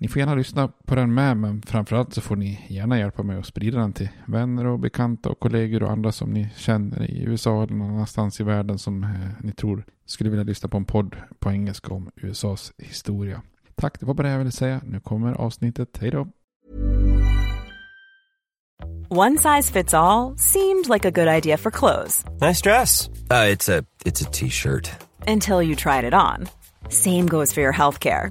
Ni får gärna lyssna på den med, men framförallt så får ni gärna hjälpa mig att sprida den till vänner och bekanta och kollegor och andra som ni känner i USA eller någon annanstans i världen som eh, ni tror skulle vilja lyssna på en podd på engelska om USAs historia. Tack, det var bara det jag ville säga. Nu kommer avsnittet. Hej då! One size fits all seemed like a good idea for clothes Nice dress. Uh, it's a it's a t-shirt. until you tried it on. Same goes for your healthcare.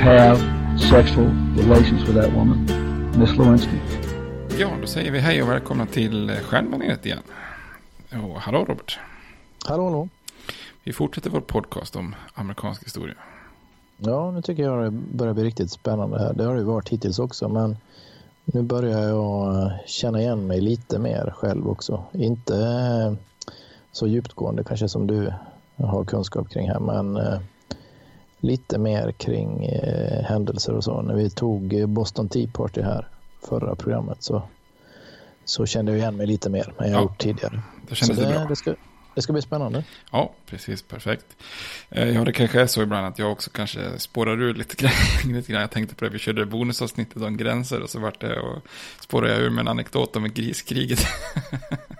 have sexual relations with that woman, Miss Lewinsky. Ja, då säger vi hej och välkomna till Stjärnbaneret igen. Och hallå Robert. Hallå, hallå. Vi fortsätter vår podcast om amerikansk historia. Ja, nu tycker jag det börjar bli riktigt spännande här. Det har det ju varit hittills också, men nu börjar jag känna igen mig lite mer själv också. Inte så djupgående kanske som du har kunskap kring här, men eh, lite mer kring eh, händelser och så. När vi tog Boston Tea Party här förra programmet så, så kände jag igen mig lite mer än jag Ja, gjort tidigare. det kändes så det bra. Det ska, det ska bli spännande. Ja, precis. Perfekt. Eh, Ja, det kanske är så ibland att jag också kanske spårar ur lite grann. lite grann. Jag tänkte på det, vi körde bonusavsnittet om gränser och så vart det och spårade jag ur med en anekdot om griskriget.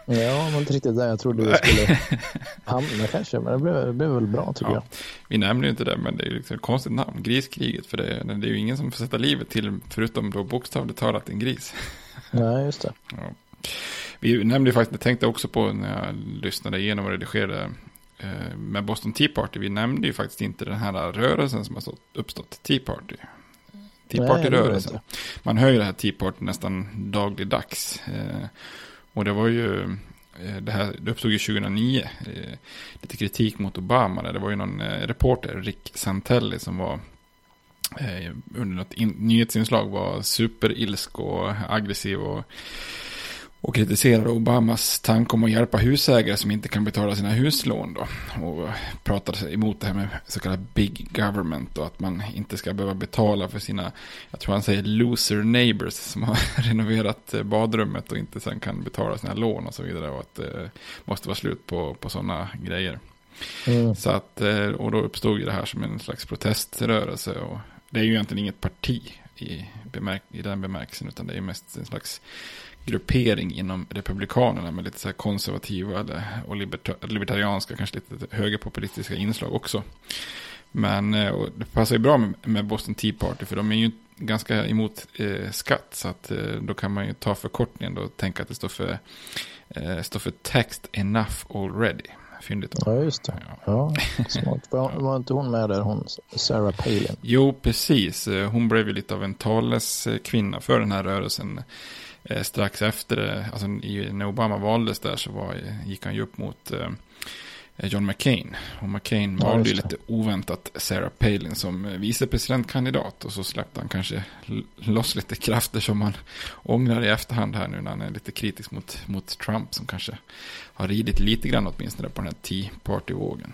Ja, var inte riktigt där jag trodde vi skulle hamna kanske, men det blev, det blev väl bra tycker jag. Vi nämner ju inte det, men det är ju liksom ett konstigt namn, griskriget. För det är, det är ju ingen som får sätta livet till, förutom då bokstavligt talat en gris. Nej, just det. Ja. Vi nämnde faktiskt, jag tänkte också på när jag lyssnade igenom och redigerade eh, med Boston Tea Party. Vi nämnde ju faktiskt inte den här rörelsen som har stått, uppstått, Tea Party. Tea Party-rörelsen. Man hör ju det här Tea Party nästan dagligdags. Eh, och det var ju, eh, det här det uppstod ju 2009. Eh, lite kritik mot Obama. där. Det var ju någon reporter, Rick Santelli, som var under något in, nyhetsinslag var superilsk och aggressiv och Och kritiserar Obamas tanke om att hjälpa husägare som inte kan betala sina huslån då. Och pratar emot det här med så kallad big government och att man inte ska behöva betala för sina, jag tror han säger loser neighbors som har renoverat eh, badrummet och inte sen kan betala sina lån och så vidare. Och att det eh, måste vara slut på, på sådana grejer. Mm. Så att, eh, och då uppstod ju det här som en slags proteströrelse. Och det är ju egentligen inget parti i, bemärk i den bemärkelsen, utan det är mest en slags gruppering inom Republikanerna med lite så konservativa och libertarianska, kanske lite högerpopulistiska inslag också. Men eh, det passar ju bra med Boston Tea Party för de är ju ganska emot eh, skatt. Så att eh, då kan man ju ta förkortningen och tänka att det står för, eh, står för text enough already. Fyndigt. Ja, just det. Ja, smart. Var, var inte hon med där, hon Sarah Palin? Jo, precis. Eh, hon blev ju lite av en taleskvinna för den här rörelsen eh, strax efter, eh, alltså när Obama valdes där så var, gick han ju upp mot eh, John McCain. Och McCain ja, valde ju lite oväntat Sarah Palin som eh, vicepresidentkandidat. Och så släppte han kanske loss lite krafter som han ångrar i efterhand här nu när han är lite kritisk mot, mot Trump som kanske har ridit lite grann åtminstone på den här Tea Party-vågen.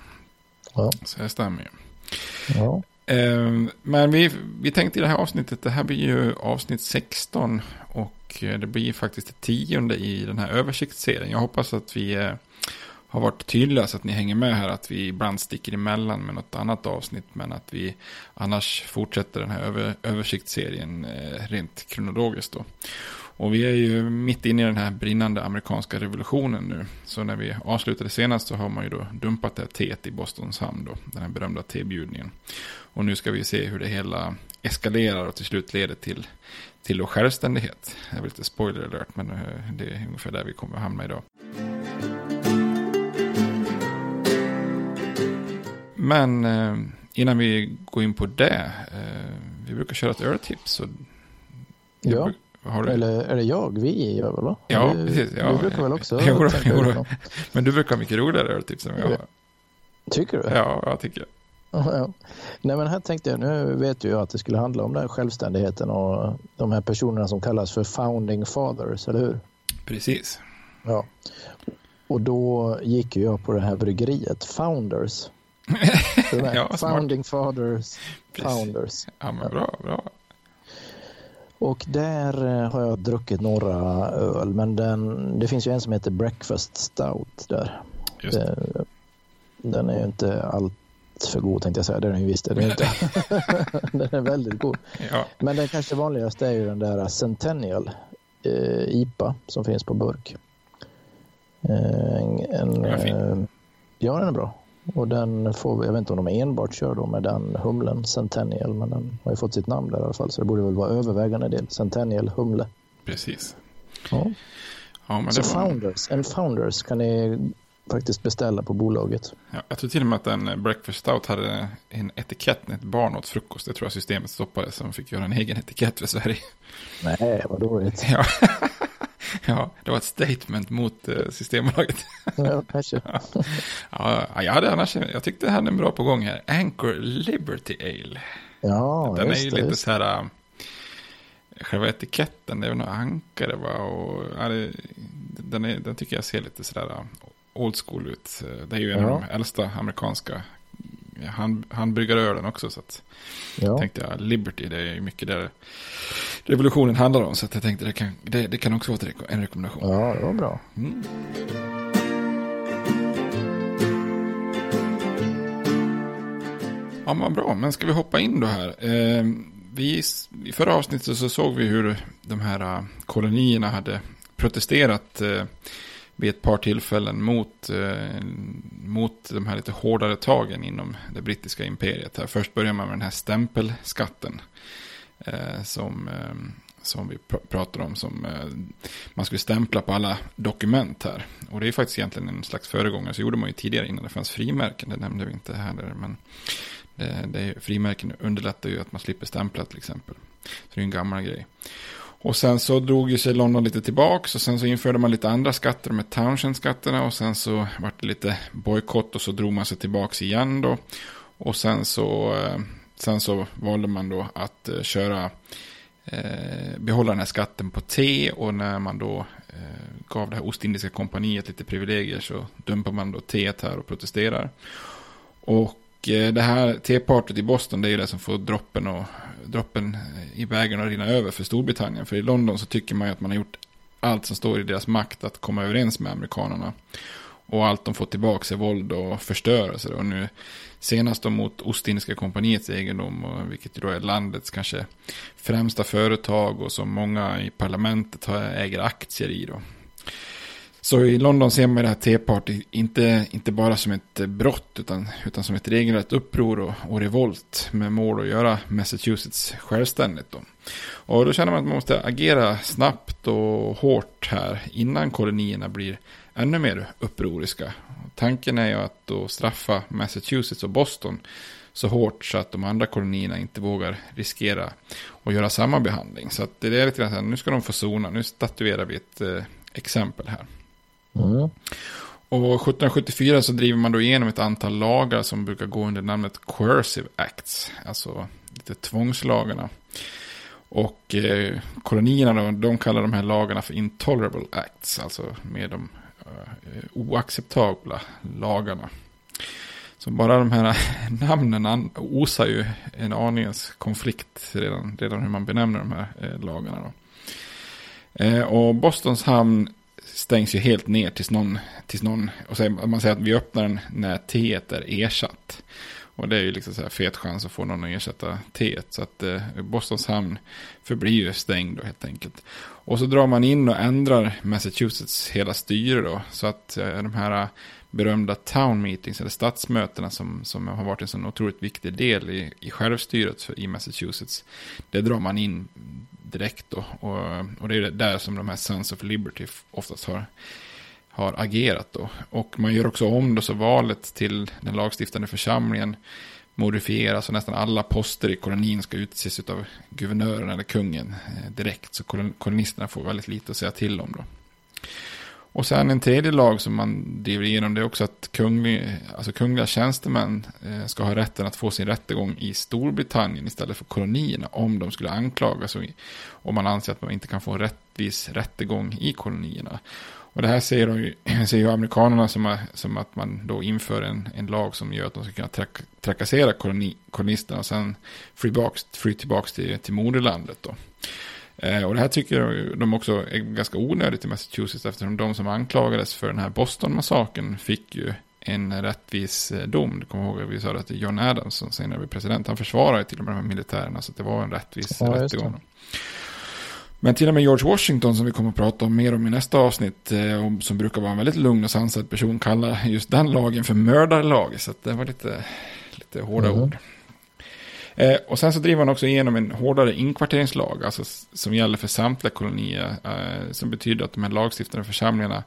Ja. Så det stämmer ju. Ja. Ehm, men vi, vi tänkte i det här avsnittet, det här blir ju avsnitt 16 och Eh, det blir faktiskt det tionde i den här översiktsserien. Jag hoppas att vi eh, har varit tydliga så att ni hänger med här, att vi ibland sticker emellan med något annat avsnitt, men att vi annars fortsätter den här över, översiktsserien eh, rent kronologiskt då. Och vi är ju mitt inne i den här brinnande amerikanska revolutionen nu. Så när vi avslutade senast så har man ju då dumpat det här teet i Bostons hamn då, den här berömda tebjudningen. Och nu ska vi se hur det hela eskalerar och till slut leder till, till då självständighet. Det är väl lite spoiler alert, men eh, det är ungefär där vi kommer att hamna idag. Men eh, innan vi går in på det, eh, vi brukar köra ett öltips. Ja, du... eller är det jag? Vi gör väl? Va? Ja, du, precis. Ja. Du brukar väl också? Jo, jo, men du brukar ha mycket roligare öltips än jag har. Tycker du? Ja, jag tycker. Nej men här tänkte jag, nu vet ju jag att det skulle handla om den självständigheten och de här personerna som kallas för founding fathers, eller hur? Precis. Ja. Och då gick jag på det här bryggeriet, Founders. ja, founding fathers, Precis. Founders. Ja men bra, bra. Och där eh, har jag druckit några öl, men den, det finns ju en som heter Breakfast Stout där. Det. Den är ju inte allt för god tänkte jag säga. Det är den ju visst. Det är inte. den är väldigt god. Ja. Men den kanske vanligaste är ju den där Centennial eh, IPA som finns på burk. Eh, en, en, eh, ja, den är bra. Och den får, jag vet inte om de enbart kör då med den humlen Centennial, men den har ju fått sitt namn där i alla fall, så det borde väl vara övervägande del Centennial humle. Precis. Ja. ja men så var... Founders, en Founders kan ni faktiskt beställa på bolaget. Ja, jag tror till och med att en Breakfast Stout hade en etikett när ett barn åt frukost. Det tror jag systemet stoppade så de fick göra en egen etikett för Sverige. Nej, vad dåligt. Ja. ja, det var ett statement mot uh, Systembolaget. ja, kanske. ja, jag, hade annars, jag tyckte det hade en bra på gång här. Anchor Liberty Ale. Ja, Den just är ju det, lite just. så här, uh, själva etiketten, det är väl några ankare va? Och, ja, det, den, är, den tycker jag ser lite sådär old school ut. Det är ju en ja. av de äldsta amerikanska hand, handbryggarölen också. Så att ja. tänkte jag, Liberty, det är ju mycket där revolutionen handlar om. Så jag tänkte det kan, det, det kan också vara en rekommendation. Ja, det var bra. Mm. Ja, men bra. Men ska vi hoppa in då här? Eh, vi, I förra avsnittet så såg vi hur de här uh, kolonierna hade protesterat eh, vid ett par tillfällen mot, eh, mot de här lite hårdare tagen inom det brittiska imperiet. Här. Först börjar man med den här stämpelskatten eh, som, eh, som vi pr pratar om. Som eh, man skulle stämpla på alla dokument här. Och det är faktiskt egentligen en slags föregångare. Så gjorde man ju tidigare innan det fanns frimärken. Det nämnde vi inte heller. Men det, det, frimärken underlättar ju att man slipper stämpla till exempel. Så det är en gammal grej. Och sen så drog ju sig London lite tillbaka och sen så införde man lite andra skatter med Townshend-skatterna och sen så var det lite bojkott och så drog man sig tillbaka igen då. Och sen så, eh, sen så valde man då att eh, köra, eh, behålla den här skatten på te och när man då eh, gav det här Ostindiska kompaniet lite privilegier så dumpar man då teet här och protesterar. Och Eh, det här tepartyt i Boston det är ju det som får droppen, och, droppen i vägen att rinna över för Storbritannien. För i London så tycker man ju att man har gjort allt som står i deras makt att komma överens med amerikanerna. Och allt de fått tillbaka är våld och förstörelse. Och nu senast då mot Ostindiska kompaniets egendom. Och vilket då är landets kanske främsta företag. Och som många i parlamentet äger aktier i då. Så i London ser man det här T-party inte, inte bara som ett brott utan, utan som ett regelrätt uppror och, och revolt med mål att göra Massachusetts självständigt. Då. Och då känner man att man måste agera snabbt och hårt här innan kolonierna blir ännu mer upproriska. Tanken är ju att då straffa Massachusetts och Boston så hårt så att de andra kolonierna inte vågar riskera att göra samma behandling. Så att det är lite grann så här, nu ska de få zona, nu statuerar vi ett eh, exempel här. Mm. Och 1774 så driver man då igenom ett antal lagar som brukar gå under namnet Coercive Acts, alltså lite tvångslagarna. Och eh, kolonierna då, de kallar de här lagarna för Intolerable Acts, alltså med de eh, oacceptabla lagarna. Så bara de här namnen osar ju en aningens konflikt redan, redan hur man benämner de här eh, lagarna. Då. Eh, och Bostons hamn stängs ju helt ner tills någon, tills någon och så, man säger att vi öppnar den när T är ersatt. Och det är ju liksom så här fet chans att få någon att ersätta T. Så att eh, Bostons hamn förblir ju stängd då helt enkelt. Och så drar man in och ändrar Massachusetts hela styre då. Så att eh, de här eh, berömda town meetings eller stadsmötena som, som har varit en sån otroligt viktig del i, i självstyret för, i Massachusetts. Det drar man in direkt då. Och, och det är där som de här Sons of Liberty oftast har, har agerat då. Och man gör också om då så valet till den lagstiftande församlingen modifieras och nästan alla poster i kolonin ska utses av guvernören eller kungen eh, direkt. Så kolonisterna får väldigt lite att säga till om då. Och sen en tredje lag som man driver igenom det är också att kunglig, alltså kungliga tjänstemän eh, ska ha rätten att få sin rättegång i Storbritannien istället för kolonierna om de skulle anklagas och om man anser att man inte kan få en rättvis rättegång i kolonierna. Och det här ser, de ju, ser ju amerikanerna som, som att man då inför en, en lag som gör att de ska kunna trak, trakassera koloni, kolonisterna och sen fly, fly tillbaka till, till moderlandet. Då. Eh, och det här tycker de också är ganska onödigt i Massachusetts eftersom de som anklagades för den här Boston-massakern fick ju en rättvis eh, dom. Du kommer ihåg att vi sa att John Adams som senare blev president, han försvarade till och med de här militärerna så att det var en rättvis ja, rättegång. Men till och med George Washington som vi kommer att prata om mer om i nästa avsnitt, eh, som brukar vara en väldigt lugn och sansad person, kallar just den lagen för mördarlag. Så det var lite, lite hårda mm. ord. Eh, och sen så driver han också igenom en hårdare inkvarteringslag, alltså som gäller för samtliga kolonier, eh, som betyder att de här lagstiftande församlingarna,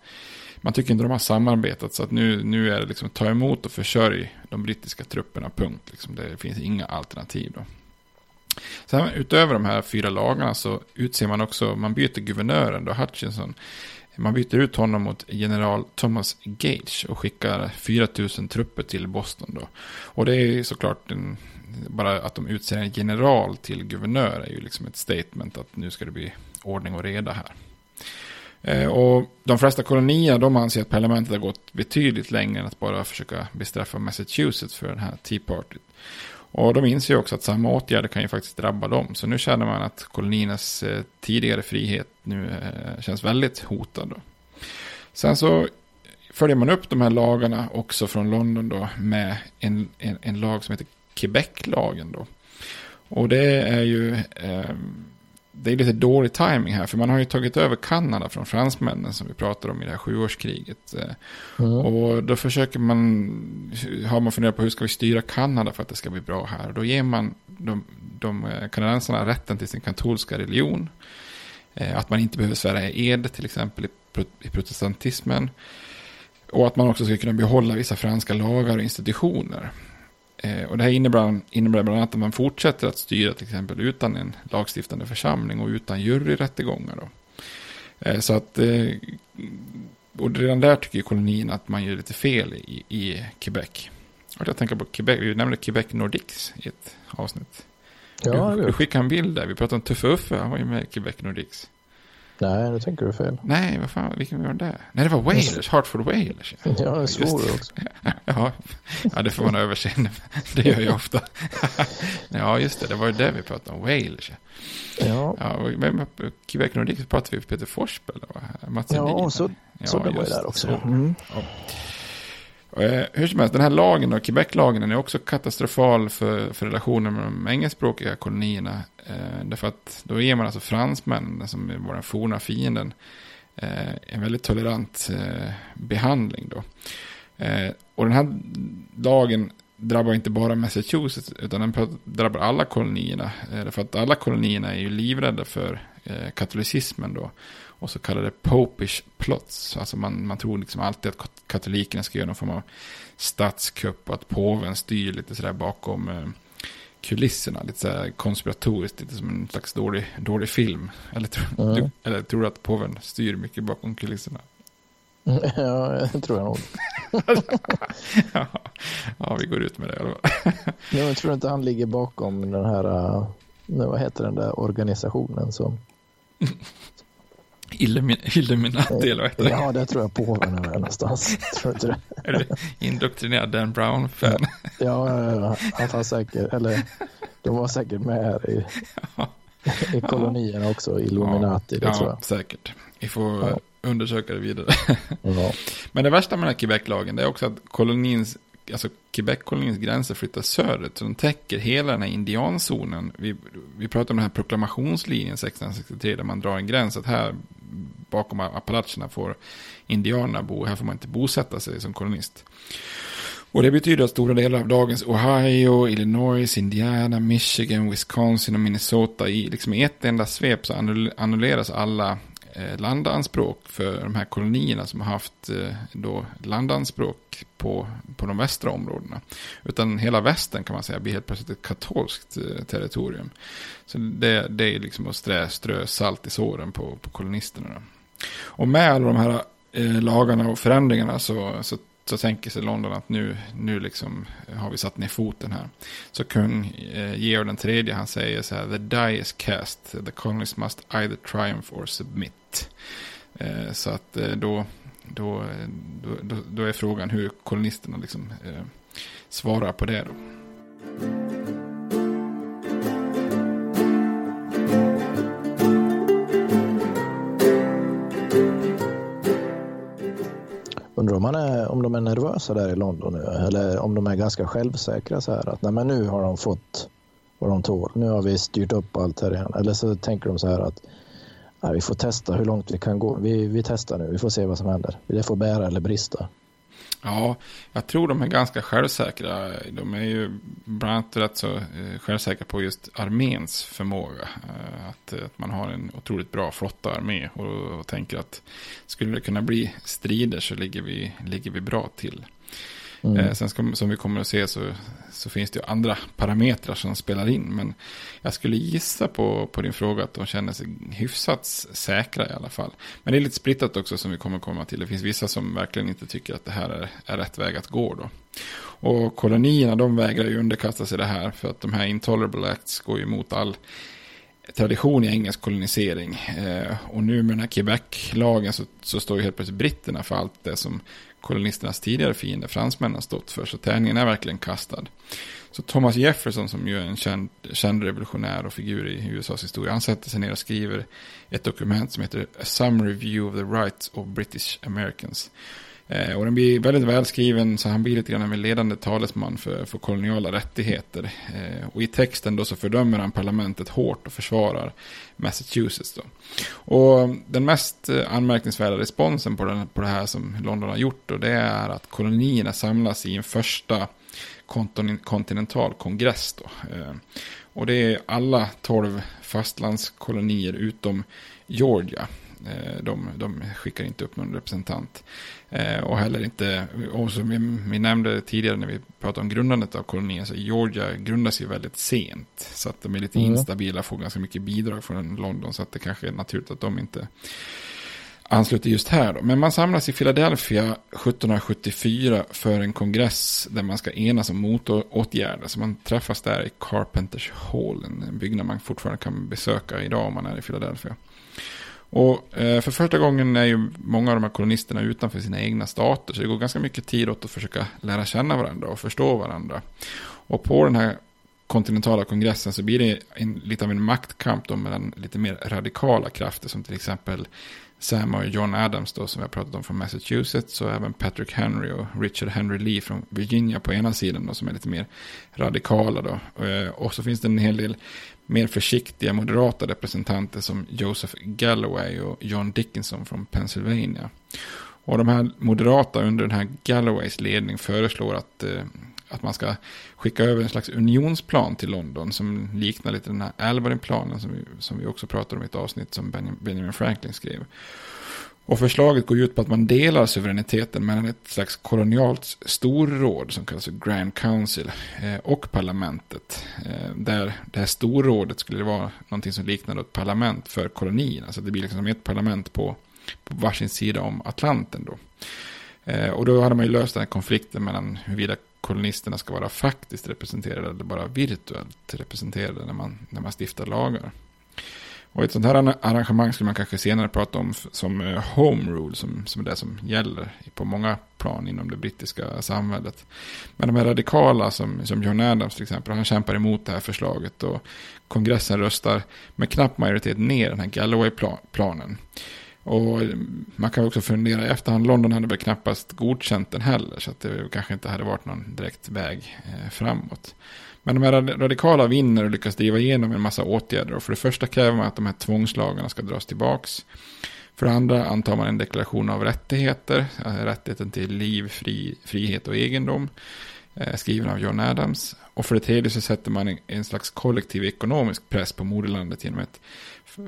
man tycker inte de har samarbetat, så att nu, nu är det liksom ta emot och försörj de brittiska trupperna, punkt. Liksom, det finns inga alternativ då. Sen utöver de här fyra lagarna så utser man också, man byter guvernören då, Hutchinson. Man byter ut honom mot general Thomas Gage och skickar 4000 trupper till Boston då. Och det är såklart en, bara att de utser en general till guvernör är ju liksom ett statement att nu ska det bli ordning och reda här. Eh, och de flesta kolonier de anser att parlamentet har gått betydligt längre än att bara försöka bestraffa Massachusetts för den här Tea Party. Och de inser också att samma åtgärder kan ju faktiskt drabba dem. Så nu känner man att koloniernas eh, tidigare frihet nu eh, känns väldigt hotad. Då. Sen så följer man upp de här lagarna också från London då med en, en, en lag som heter Quebec-lagen då. Och det är ju eh, det är lite dålig timing här, för man har ju tagit över Kanada från fransmännen som vi pratade om i det här sjuårskriget. Mm. Och då försöker man, har man funderat på hur ska vi styra Kanada för att det ska bli bra här. Då ger man de, de kanadensarna rätten till sin katolska religion. Eh, att man inte behöver svära ed till exempel i protestantismen. Och att man också ska kunna behålla vissa franska lagar och institutioner. Eh, och det här innebär, innebär bland annat att man fortsätter att styra till exempel utan en lagstiftande församling och utan juryrättegångar. Då. Eh, så att, eh, och redan där tycker kolonin att man gör lite fel i, i Quebec. Och jag tänker på Quebec, vi nämnde Quebec Nordics i ett avsnitt. Ja, du, du skickade en bild där, vi pratade om Tuffe Uffe, han var ju med i Quebec Nordics. Nej, nu tänker du fel. Nej, vad fan, vilken var det? Nej, det var Wailers, Hartford Wailers. Ja, det svor du också. ja, ja, det får man överseende Det gör jag ofta. ja, just det, det var ju det vi pratade om, Wailers. Ja. ja men Quebec Nordic pratade vi om Peter Forsberg, va? Mats Ja, så, ja, så det var ju där också. Mm. Ja. Eh, hur som helst, den här lagen, då, Quebec-lagen, är också katastrofal för, för relationen med de engelskspråkiga kolonierna. Eh, därför att då ger man alltså fransmännen, som var den forna fienden, eh, en väldigt tolerant eh, behandling. Då. Eh, och den här lagen drabbar inte bara Massachusetts, utan den drabbar alla kolonierna. Eh, därför att alla kolonierna är ju livrädda för eh, katolicismen då och så kallade popish plots. Alltså man, man tror liksom alltid att katolikerna ska göra någon form av statskupp och att påven styr lite sådär bakom eh, kulisserna. Lite sådär konspiratoriskt, lite som en slags dålig, dålig film. Eller, tro, mm. du, eller tror du att påven styr mycket bakom kulisserna? Ja, det tror jag nog. ja, ja, vi går ut med det fall. jag tror inte han ligger bakom den här, uh, vad heter den där organisationen som Illuminati eller vad heter det? Ja, det tror jag påven är någonstans. Tror inte det? Är du indoktrinerad Dan Brown-fan? Ja, ja, han säkert, eller de var säkert med här i, ja. i kolonierna också, Illuminati, ja, det tror jag. säkert. Vi får ja. undersöka det vidare. Men det värsta med den här Quebec-lagen är också att kolonins alltså Quebec-kolonins gränser flyttas söderut. Så de täcker hela den här indianzonen. Vi, vi pratar om den här proklamationslinjen 1663 där man drar en gräns att här bakom Appalacherna får indianerna bo. Här får man inte bosätta sig som kolonist. Och det betyder att stora delar av dagens Ohio, Illinois, Indiana, Michigan, Wisconsin och Minnesota i liksom ett enda svep så annulleras alla Eh, landanspråk för de här kolonierna som har haft eh, då landanspråk på, på de västra områdena. Utan hela västern kan man säga blir helt plötsligt ett katolskt eh, territorium. Så det, det är liksom att strö, strö salt i såren på, på kolonisterna. Och med alla de här lagarna och förändringarna så, så så tänker sig London att nu, nu liksom har vi satt ner foten här. Så kung eh, Georg den tredje han säger så här, the die is cast, the colonies must either triumph or submit. Eh, så att eh, då, då, då, då, är frågan hur kolonisterna liksom eh, svarar på det då. Undrar om, är, om de är nervösa där i London nu eller om de är ganska självsäkra så här att nej men nu har de fått vad de tål. Nu har vi styrt upp allt här igen. Eller så tänker de så här att nej, vi får testa hur långt vi kan gå. Vi, vi testar nu, vi får se vad som händer. Det får bära eller brista. Ja, jag tror de är ganska självsäkra. De är ju bland annat rätt så eh, självsäkra på just arméns förmåga. Eh, att, eh, att man har en otroligt bra flotta armé och, och tänker att skulle det kunna bli strider så ligger vi, ligger vi bra till. Mm. Eh, sen ska, som vi kommer att se så, så finns det ju andra parametrar som spelar in. Men jag skulle gissa på, på din fråga att de känner sig hyfsat säkra i alla fall. Men det är lite splittat också som vi kommer komma till. Det finns vissa som verkligen inte tycker att det här är, är rätt väg att gå då. Och kolonierna de vägrar ju underkasta sig det här. För att de här intolerable acts går ju emot all tradition i engelsk kolonisering. Eh, och nu med den här Quebec-lagen så, så står ju helt plötsligt britterna för allt det som kolonisternas tidigare fiender, fransmännen, stått för. Så tärningen är verkligen kastad. Så Thomas Jefferson som ju är en känd, känd revolutionär och figur i USAs historia, han sätter sig ner och skriver ett dokument som heter A Summary View of the Rights of British Americans. Eh, och den blir väldigt välskriven så han blir lite grann en ledande talesman för, för koloniala rättigheter. Eh, och i texten då så fördömer han parlamentet hårt och försvarar Massachusetts. Då. Och den mest eh, anmärkningsvärda responsen på, den, på det här som London har gjort då, det är att kolonierna samlas i en första kontinental kongress. Då. Eh, och det är alla tolv fastlandskolonier utom Georgia. De, de skickar inte upp någon representant. Eh, och heller inte, och som vi, vi, nämnde tidigare när vi pratade om grundandet av kolonin, så Georgia grundas ju väldigt sent. Så att de är lite mm. instabila, får ganska mycket bidrag från London, så att det kanske är naturligt att de inte ansluter just här. Då. Men man samlas i Philadelphia 1774 för en kongress där man ska enas om motåtgärder. Så man träffas där i Carpenters Hall, en byggnad man fortfarande kan besöka idag om man är i Philadelphia. Och eh, för första gången är ju många av de här kolonisterna utanför sina egna stater. Så det går ganska mycket tid åt att försöka lära känna varandra och förstå varandra. Och på den här kontinentala kongressen så blir det en, lite av en maktkamp då mellan lite mer radikala krafter som till exempel Sam och John Adams då som vi har pratat om från Massachusetts och även Patrick Henry och Richard Henry Lee från Virginia på ena sidan då som är lite mer radikala då. Eh, och så finns det en hel del mer försiktiga moderata representanter som Joseph Galloway och John Dickinson från Pennsylvania. Och de här moderata under den här Galloways ledning föreslår att, eh, att man ska skicka över en slags unionsplan till London som liknar lite den här Alvarin-planen som vi, som vi också pratade om i ett avsnitt som Benjamin Franklin skrev. Och förslaget går ut på att man delar suveräniteten mellan ett slags kolonialt storråd som kallas för Grand Council eh, och parlamentet. Eh, där det här storrådet skulle vara någonting som liknar ett parlament för kolonierna. Så det blir liksom ett parlament på, på varsin sida om Atlanten då. Eh, och då hade man ju löst den här konflikten mellan huruvida kolonisterna ska vara faktiskt representerade eller bara virtuellt representerade när man, när man stiftar lagar. Och ett sånt här arrangemang skulle man kanske senare prata om som eh, home rule, som, som är det som gäller på många plan inom det brittiska samhället. Men de här radikala, som, som John Adams till exempel, han kämpar emot det här förslaget och kongressen röstar med knapp majoritet ner den här Galloway-planen. Och man kan också fundera i efterhand, London hade väl knappast godkänt den heller, så att det kanske inte hade varit någon direkt väg eh, framåt. Men de här radikala vinner och lyckas driva igenom en massa åtgärder. Och för det första kräver man att de här tvångslagarna ska dras tillbaks. För det andra antar man en deklaration av rättigheter. Eh, rättigheten till liv, fri, frihet och egendom. Eh, skriven av John Adams. Och för det tredje så sätter man en slags kollektiv ekonomisk press på moderlandet genom ett...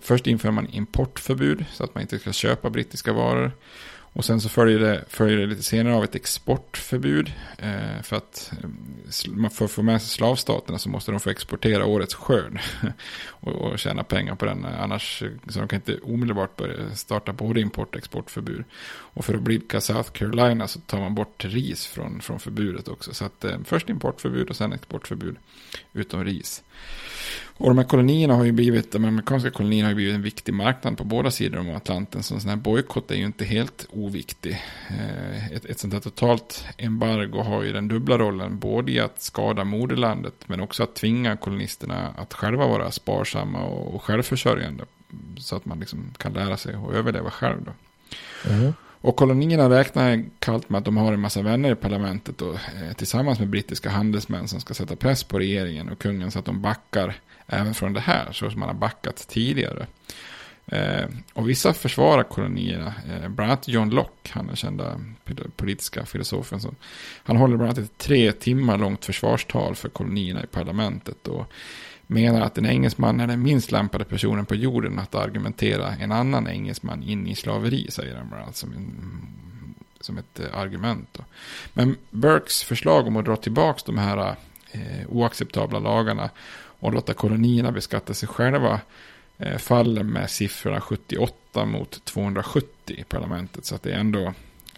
Först inför man importförbud så att man inte ska köpa brittiska varor. Och sen så följer det, följer det lite senare av ett exportförbud. Eh, för att för att få med sig slavstaterna så måste de få exportera årets skörd. och, och tjäna pengar på den. Annars eh, så de kan inte omedelbart börja starta både import och exportförbud. Och för att blidka South Carolina så tar man bort ris från, från förbudet också. Så att eh, först importförbud och sen exportförbud utom ris. Och de här kolonierna har ju blivit, de amerikanska kolonierna har ju blivit en viktig marknad på båda sidor om Atlanten. Så en sån här bojkott är ju inte helt oviktig. Eh, ett, ett sånt här totalt embargo har ju den dubbla rollen, både i att skada moderlandet, men också att tvinga kolonisterna att själva vara sparsamma och, självförsörjande. Så att man liksom kan lära sig att överleva själv då. Mm. Och kolonierna räknar kallt med att de har en massa vänner i parlamentet och, eh, tillsammans med brittiska handelsmän som ska sätta press på regeringen och kungen så att de backar även från det här, så som man har backat tidigare. Eh, och vissa försvarar kolonierna, eh, bland annat John Locke, han är kända politiska filosofen. Som, han håller bland annat ett tre timmar långt försvarstal för kolonierna i parlamentet. Och menar att en engelsman är den minst lämpade personen på jorden att argumentera en annan engelsman in i slaveri, säger han bland annat som, en, som ett eh, argument. Då. Men Burkes förslag om att dra tillbaka de här eh, oacceptabla lagarna och låta kolonierna beskatta sig själva faller med siffrorna 78 mot 270 i parlamentet. Så att det är ändå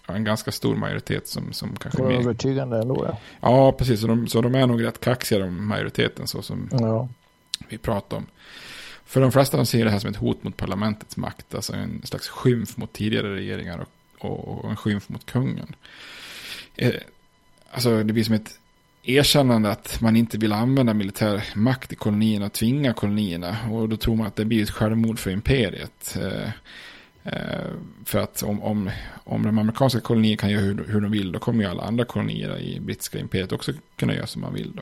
en ganska stor majoritet som, som kanske... Var övertygande ändå ja. Ja, precis. Så de, så de är nog rätt kaxiga de majoriteten så som ja. vi pratar om. För de flesta de ser det här som ett hot mot parlamentets makt. Alltså en slags skymf mot tidigare regeringar och, och, och en skymf mot kungen. Eh, alltså det blir som ett erkännande att man inte vill använda militär makt i kolonierna och tvinga kolonierna. Och då tror man att det blir ett självmord för imperiet. Eh, eh, för att om, om, om de amerikanska kolonierna kan göra hur, hur de vill, då kommer ju alla andra kolonier i brittiska imperiet också kunna göra som man vill. Då.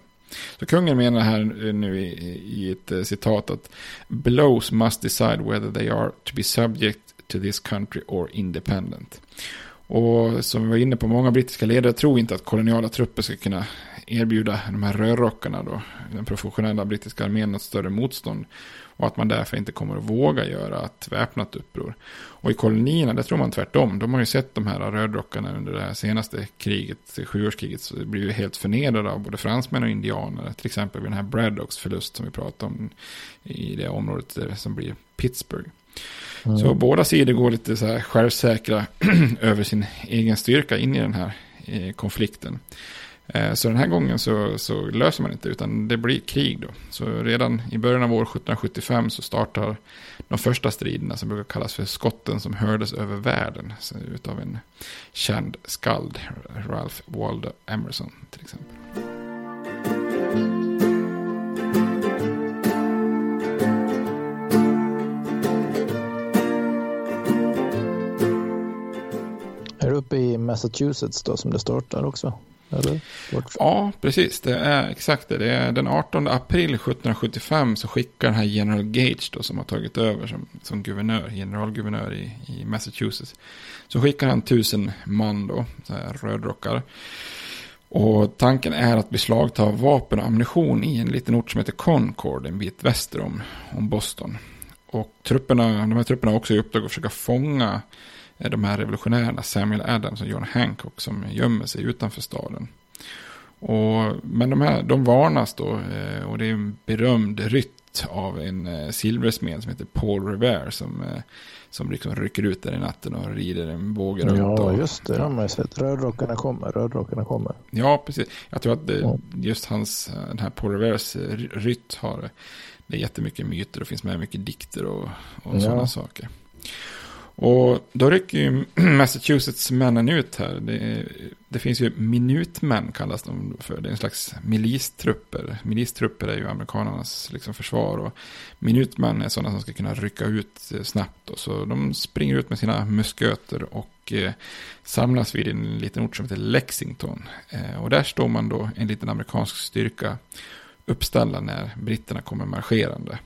Så kungen menar här nu i, i ett eh, citat att blows must decide whether they are to be subject to this country or independent. Och som vi var inne på, många brittiska ledare tror inte att koloniala trupper ska kunna erbjuda de här rörrockarna då, den professionella brittiska armén något större motstånd. Och att man därför inte kommer att våga göra ett väpnat uppror. Och i kolonierna, där tror man tvärtom. De har ju sett de här rödrockarna under det här senaste kriget, sjuårskriget, så det blir ju helt förnedrade av både fransmän och indianer. Till exempel vid den här Braddocks förlust som vi pratade om i det området som blir Pittsburgh. Mm. Så båda sidor går lite så här självsäkra över sin egen styrka in i den här eh, konflikten. Eh, så den här gången så, så, löser man inte utan det blir krig då. Så redan i början av år 1775 så startar de första striderna som brukar kallas för skotten som hördes över världen. Utav en känd skald, Ralph Waldo Emerson till exempel. Massachusetts då som det startar också? Eller? Ja, precis. Det är exakt det. det är den 18 april 1775 så skickar den här General Gage då, som har tagit över som, som guvernör, generalguvernör i, i Massachusetts. Så skickar han tusen man då, så här rödrockar. Och tanken är att beslagta vapen och ammunition i en liten ort som heter Concord, en bit väster om, om Boston. Och trupperna, de här trupperna har också i uppdrag att försöka fånga de här revolutionärerna, Samuel Adams och John Hancock, som gömmer sig utanför staden. Och, men de här, de varnas då, eh, och det är en berömd rytt av en eh, silversmed som heter Paul Revere, som, eh, som liksom rycker ut där i natten och rider en båge runt. Ja, just det, de har sett. Rödrockarna kommer, rödrockarna kommer. Ja, precis. Jag tror att det, just hans, den här Paul Reveres rytt har, det är jättemycket myter och finns med mycket dikter och, och ja. sådana saker. Och då rycker ju Massachusetts-männen ut här. Det, det, finns ju minutmän kallas de för. Det är en slags milistrupper. Milistrupper är ju amerikanernas liksom försvar. Och minutmän är sådana som ska kunna rycka ut eh, snabbt. Och så de springer ut med sina musköter och eh, samlas vid en liten ort som heter Lexington. Eh, och där står man då en liten amerikansk styrka uppställda när britterna kommer marscherande.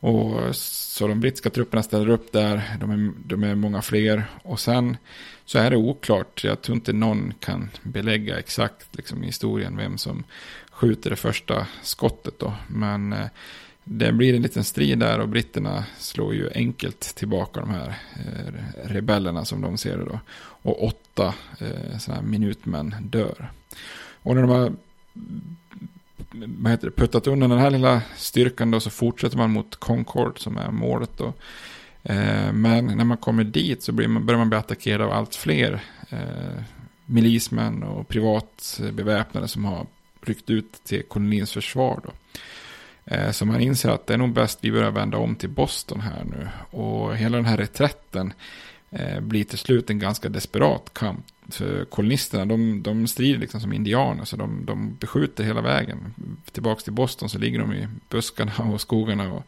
Och så de brittiska trupperna ställer upp där, de är, de är många fler. Och sen så är det oklart, jag tror inte någon kan belägga exakt liksom, historien vem som skjuter det första skottet då. Men eh, det blir en liten strid där och britterna slår ju enkelt tillbaka de här eh, rebellerna som de ser det då. Och åtta eh, sådana här minutmän dör. Och när de har vad heter det, puttat undan den här lilla styrkan då så fortsätter man mot Concord som är målet då. Eh, men när man kommer dit så blir man, börjar man bli attackerad av allt fler eh, milismän och privat beväpnade som har ryckt ut till kolonins försvar. Då. Eh, så man inser att det är nog bäst vi börjar vända om till Boston här nu. Och hela den här reträtten eh, blir till slut en ganska desperat kamp för kolonisterna, de, de strider liksom som indianer, så de, de beskjuter hela vägen. Tillbaka till Boston så ligger de i buskarna och skogarna och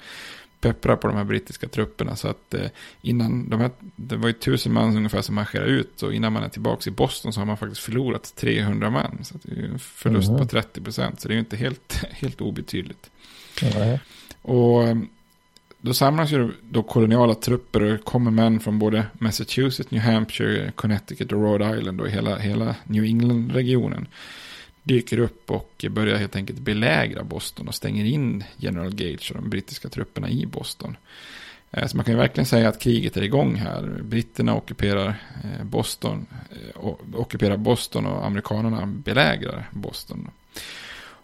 pepprar på de här brittiska trupperna. Så att eh, innan, de här, det var ju tusen man ungefär som marscherade ut och innan man är tillbaka i Boston så har man faktiskt förlorat 300 man. Så det är ju en förlust mm. på 30 procent, så det är ju inte helt, helt obetydligt. Mm. Och då samlas ju då koloniala trupper och kommer män från både Massachusetts, New Hampshire, Connecticut och Rhode Island och hela, hela New England-regionen. Dyker upp och börjar helt enkelt belägra Boston och stänger in General Gage och de brittiska trupperna i Boston. Eh, så man kan ju verkligen säga att kriget är igång här. Britterna ockuperar eh, Boston, eh, ockuperar Boston och amerikanerna belägrar Boston.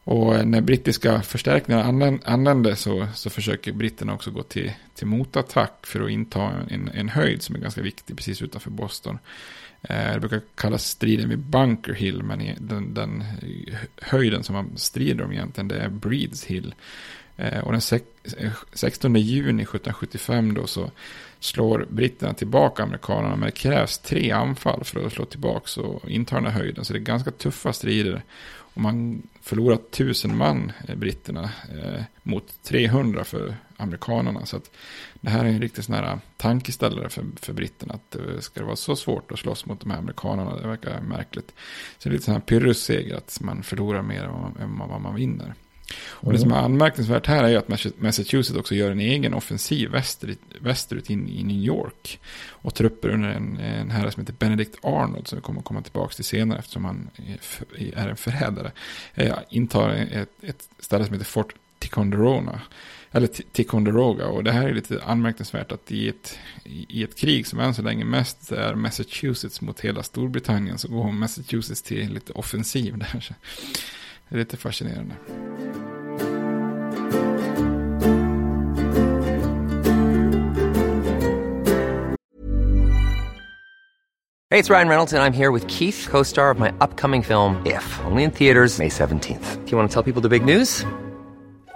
Och eh, när brittiska förstärkningar anländer så, så försöker britterna också gå till, till motattack för att inta en, en höjd som är ganska viktig precis utanför Boston. Eh, det brukar kallas striden vid Bunker Hill, men den, den höjden som man strider om egentligen det är Breeds Hill. Eh, och den 16 juni 1775 då så slår britterna tillbaka amerikanerna, men det krävs tre anfall för att slå tillbaka och inta den här höjden. Så det är ganska tuffa strider. Och man förlorar tusen man, eh, britterna, eh, mot 300 för amerikanerna. Så att det här är en riktigt sån här eh, tankeställare för, för britterna. Att det ska det vara så svårt att slåss mot de här amerikanerna, det verkar märkligt. Så det är lite sån här pyrrusseger, att man förlorar mer än vad man vinner. Och det som är anmärkningsvärt här är ju att Massachusetts också gör en egen offensiv västerut, västerut in i New York. Och trupper under en, en herre som heter Benedict Arnold, som vi kommer att komma tillbaka till senare eftersom han är en förrädare, eh, intar ett, ett ställe som heter Fort Ticonderoga. Eller Ticonderoga. Och det här är lite anmärkningsvärt att i ett, i ett krig som än så länge mest är Massachusetts mot hela Storbritannien så går Massachusetts till lite offensiv där. Det är lite fascinerande. Hey, it's Ryan Reynolds, and I'm here with Keith, co star of my upcoming film, If, only in theaters, May 17th. Do you want to tell people the big news?